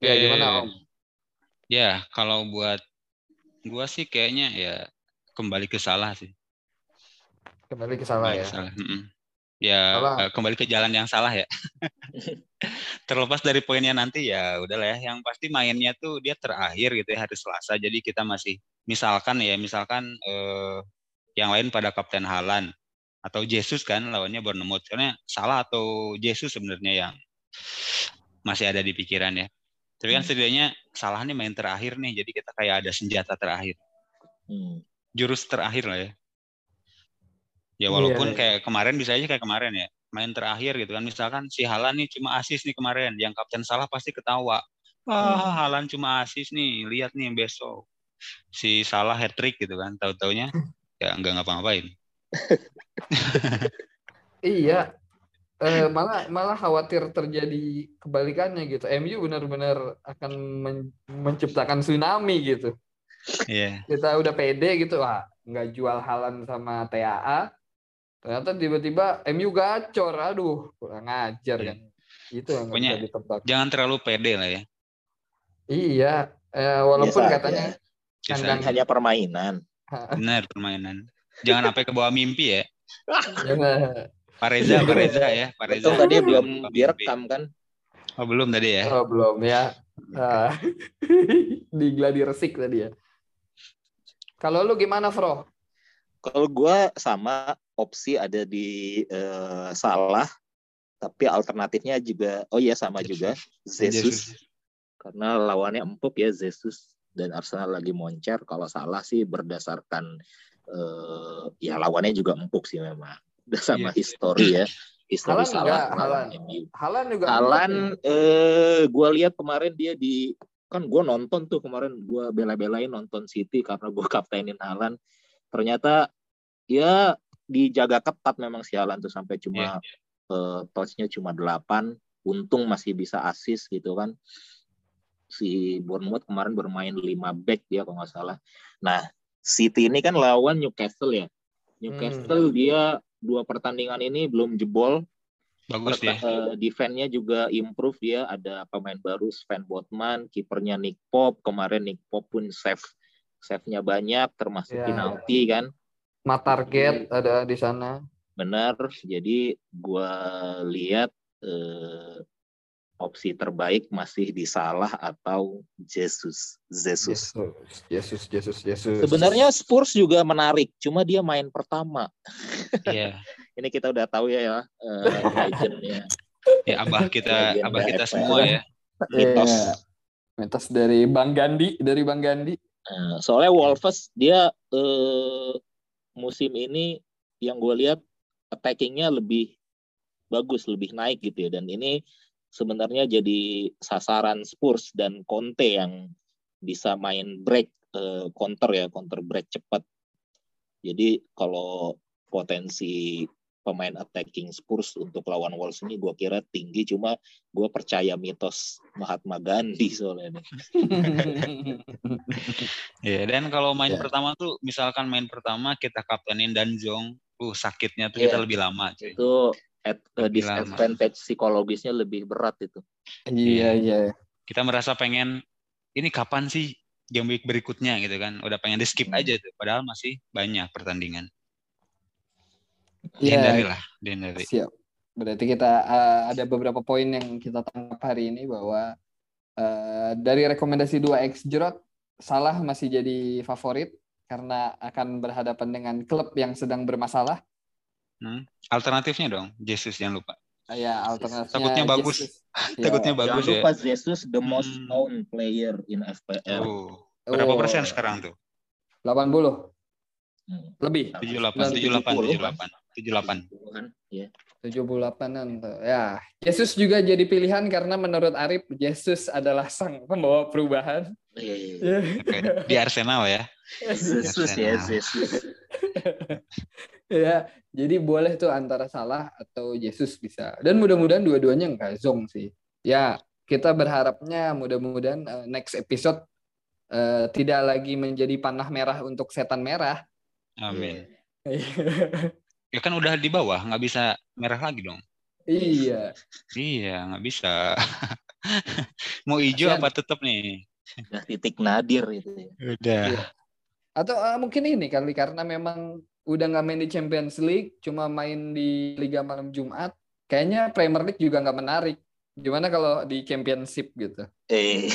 [SPEAKER 1] Ya gimana
[SPEAKER 3] Eh,
[SPEAKER 1] Om?
[SPEAKER 3] Ya, kalau buat gua sih kayaknya ya kembali ke salah sih.
[SPEAKER 1] Kembali ke Salah
[SPEAKER 3] Kembali
[SPEAKER 1] ya.
[SPEAKER 3] ke salah. Ya
[SPEAKER 1] Salah.
[SPEAKER 3] eh, kembali ke jalan yang salah ya. <laughs> Terlepas dari poinnya nanti ya udahlah ya. Yang pasti mainnya tuh dia terakhir gitu ya hari Selasa. Jadi kita masih misalkan ya misalkan eh, yang lain pada Kapten Halan atau Jesus kan lawannya Bournemouth. Karena salah atau Jesus sebenarnya yang masih ada di pikiran ya. Tapi kan
[SPEAKER 2] Hmm.
[SPEAKER 3] setidaknya salah nih main terakhir nih, jadi kita kayak ada senjata terakhir,
[SPEAKER 2] Hmm.
[SPEAKER 3] jurus terakhir lah ya. Ya
[SPEAKER 1] Iya,
[SPEAKER 3] walaupun
[SPEAKER 1] iya.
[SPEAKER 3] kayak kemarin bisa aja kayak kemarin ya, main terakhir gitu kan. Misalkan si Halan nih cuma asis nih kemarin, yang kapten salah pasti ketawa.
[SPEAKER 2] Hmm.
[SPEAKER 3] Halan cuma asis nih, lihat nih besok. Si salah hat trick gitu kan, tahu-taunya <laughs> ya nggak ngapa-ngapain. <laughs>
[SPEAKER 1] Iya. Eh, malah malah khawatir terjadi kebalikannya gitu. MU benar-benar akan men- menciptakan tsunami gitu.
[SPEAKER 3] Iya.
[SPEAKER 1] Kita udah pede gitu, wah nggak jual Halan sama TAA. Ternyata tiba-tiba MU gacor, aduh kurang ajar
[SPEAKER 3] Iya.
[SPEAKER 1] kan. Itu yang
[SPEAKER 3] Pokoknya
[SPEAKER 1] bisa ditebak.
[SPEAKER 3] Jangan terlalu pede lah ya.
[SPEAKER 1] Iya, eh, walaupun
[SPEAKER 2] Biasa
[SPEAKER 1] katanya
[SPEAKER 3] Biasa
[SPEAKER 1] kandang
[SPEAKER 3] aja.
[SPEAKER 2] Hanya permainan.
[SPEAKER 3] Benar permainan. Jangan sampai ke bawah mimpi ya.
[SPEAKER 1] Jangan-
[SPEAKER 3] Pak Reza, Pak Reza ya, Pak Reza.
[SPEAKER 2] Itu tadi belum direkam kan?
[SPEAKER 3] Oh belum tadi ya.
[SPEAKER 1] Oh, belum ya. Ah. <laughs> Di gladi resik tadi ya. Kalau lu gimana, Fro?
[SPEAKER 2] Kalau gua sama opsi ada di eh, salah, tapi alternatifnya juga, oh iya sama juga, Jesus. Karena lawannya empuk ya Jesus dan Arsenal lagi moncer. Kalau salah sih berdasarkan eh, ya lawannya juga empuk sih memang. Udah <laughs> sama
[SPEAKER 3] Iya.
[SPEAKER 2] histori ya. <clears throat> Histori
[SPEAKER 1] Haaland
[SPEAKER 2] salah. MU.
[SPEAKER 1] Halan juga
[SPEAKER 2] Alan,
[SPEAKER 1] empuk
[SPEAKER 2] eh, gue lihat kemarin dia di kan gue nonton tuh kemarin gue bela-belain nonton City karena gue <laughs> kaptenin Alan. Ternyata ya dijaga ketat memang si Alan tuh sampai cuma eh, touch-nya cuma 8 untung masih bisa assist gitu kan. Si Bournemouth kemarin bermain 5 back dia kalau nggak salah. Nah, City ini kan lawan Newcastle ya. Newcastle dia dua pertandingan ini belum jebol
[SPEAKER 3] Bagus ya.
[SPEAKER 2] Eh, defense-nya juga improve dia ada pemain baru Sven Botman, kipernya Nick Pop. Kemarin Nick Pop pun save save-nya banyak termasuk
[SPEAKER 1] Ya.
[SPEAKER 2] penalti kan.
[SPEAKER 1] Ma target ada di sana.
[SPEAKER 2] Benar. Jadi gua lihat eh, opsi terbaik masih di Salah atau Jesus. Jesus.
[SPEAKER 1] Yesus, Yesus, Yesus, Yesus.
[SPEAKER 2] Sebenarnya Spurs juga menarik, cuma dia main pertama.
[SPEAKER 3] Iya. <laughs>
[SPEAKER 2] Ini kita udah tahu ya ya eh, <laughs> legendnya.
[SPEAKER 3] Ya abah kita,
[SPEAKER 2] Legenda
[SPEAKER 3] abah kita semua ya. <laughs>
[SPEAKER 2] Mitos.
[SPEAKER 1] Iya. Mitos dari Bang Gandhi, dari Bang Gandhi.
[SPEAKER 2] Nah, soalnya Wolves dia eh, musim ini yang gue lihat attackingnya lebih bagus, lebih naik gitu ya. Dan ini sebenarnya jadi sasaran Spurs dan Conte yang bisa main break eh, counter ya, counter break cepat. Jadi kalau potensi pemain attacking Spurs untuk lawan Wolves ini gue kira tinggi, cuma gue percaya mitos Mahatma Gandhi soalnya nih. <laughs>
[SPEAKER 3] Iya, dan kalau main
[SPEAKER 1] Ya.
[SPEAKER 3] pertama tuh misalkan main pertama kita kaptenin Danjong, uh sakitnya tuh
[SPEAKER 2] Iya.
[SPEAKER 3] kita lebih lama, cuy.
[SPEAKER 2] itu at, eh,
[SPEAKER 3] Lebih lama.
[SPEAKER 2] disadvantage psikologisnya lebih berat itu.
[SPEAKER 1] Iya, iya.
[SPEAKER 3] Kita merasa pengen ini kapan sih game week berikutnya gitu kan. Udah pengen di skip
[SPEAKER 2] Hmm.
[SPEAKER 3] aja tuh, padahal masih banyak pertandingan.
[SPEAKER 1] Iya,
[SPEAKER 3] Dihindari lah, dihindari.
[SPEAKER 1] Siap. Berarti kita eh, ada beberapa poin yang kita tangkap hari ini bahwa eh, dari rekomendasi 2x Jerot Salah masih jadi favorit karena akan berhadapan dengan klub yang sedang bermasalah.
[SPEAKER 3] Hmm. Alternatifnya dong, Jesus jangan lupa.
[SPEAKER 1] Ah, Ya, alternatifnya
[SPEAKER 3] Takutnya bagus.
[SPEAKER 1] Jesus. <laughs> Ya.
[SPEAKER 3] Takutnya
[SPEAKER 2] Jangan
[SPEAKER 3] bagus ya.
[SPEAKER 2] lupa Jesus the most
[SPEAKER 3] Hmm.
[SPEAKER 2] known player in FPL.
[SPEAKER 3] Oh, berapa
[SPEAKER 1] Oh,
[SPEAKER 3] persen sekarang tuh?
[SPEAKER 1] 80
[SPEAKER 2] Hmm.
[SPEAKER 1] lebih
[SPEAKER 3] 78,
[SPEAKER 2] 70,
[SPEAKER 3] 78, 78, 78.
[SPEAKER 2] Kan? Ya.
[SPEAKER 1] 78-an tuh. Ya, Yesus juga jadi pilihan karena menurut Arif Jesus adalah sang pembawa perubahan.
[SPEAKER 2] Iya, iya, iya.
[SPEAKER 3] Oke. Di Arsenal ya. <laughs>
[SPEAKER 2] Jesus ya, Jesus. <laughs>
[SPEAKER 1] ya, jadi boleh tuh antara salah atau Yesus bisa. Dan mudah-mudahan dua-duanya nggak zong sih. Ya, kita berharapnya mudah-mudahan eh, next episode eh, tidak lagi menjadi panah merah untuk setan merah.
[SPEAKER 3] Amin. <laughs> Ya kan udah di bawah, nggak bisa merah lagi dong.
[SPEAKER 1] iya.
[SPEAKER 3] Iya, nggak bisa. <laughs> Mau hijau
[SPEAKER 1] Kasian.
[SPEAKER 3] apa tetap nih?
[SPEAKER 2] Udah titik nadir itu ya.
[SPEAKER 3] Udah.
[SPEAKER 1] Iya. Atau eh, mungkin ini kali karena memang udah nggak main di Champions League, cuma main di Liga Malam Jumat. Kayaknya Premier League juga nggak menarik. Gimana kalau di Championship gitu?
[SPEAKER 2] Eh,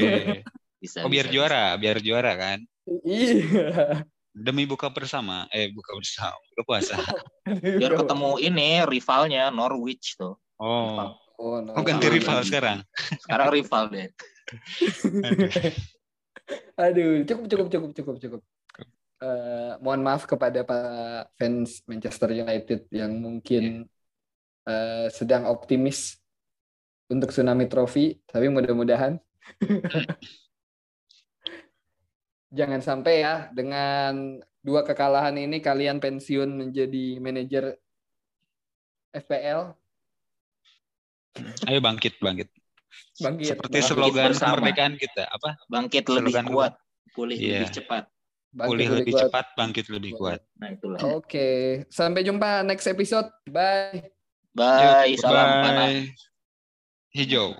[SPEAKER 2] <laughs> bisa.
[SPEAKER 3] Oh biar
[SPEAKER 2] bisa,
[SPEAKER 3] juara, biar juara kan.
[SPEAKER 1] Iya.
[SPEAKER 3] Demi buka bersama, eh buka bersama, buka puasa.
[SPEAKER 2] bisa. <laughs> Biar ketemu ini rivalnya Norwich tuh.
[SPEAKER 3] Oh,
[SPEAKER 1] Oh,
[SPEAKER 3] Oh ganti rival sekarang.
[SPEAKER 2] Sekarang rival deh. <laughs>
[SPEAKER 1] Aduh, cukup cukup cukup cukup cukup. Eh, mohon maaf kepada para fans Manchester United yang mungkin eh, sedang optimis untuk Tsunami Trophy, tapi mudah-mudahan <laughs> jangan sampai ya dengan dua kekalahan ini kalian pensiun menjadi manajer FPL.
[SPEAKER 3] Ayo bangkit bangkit.
[SPEAKER 1] Bangkit.
[SPEAKER 3] Seperti
[SPEAKER 1] bangkit,
[SPEAKER 3] slogan
[SPEAKER 2] bersama.
[SPEAKER 3] kemerdekaan kita apa?
[SPEAKER 2] Bangkit lebih
[SPEAKER 3] Slogan
[SPEAKER 2] kuat, pulih
[SPEAKER 3] Iya.
[SPEAKER 2] lebih cepat.
[SPEAKER 1] Bangkit
[SPEAKER 3] Pulih lebih
[SPEAKER 1] kuat.
[SPEAKER 3] cepat, bangkit lebih kuat.
[SPEAKER 2] Nah itulah.
[SPEAKER 1] Oke, sampai jumpa next episode. Bye.
[SPEAKER 2] Bye,
[SPEAKER 3] Yuk,
[SPEAKER 2] salam panah.
[SPEAKER 3] bye. Hijau.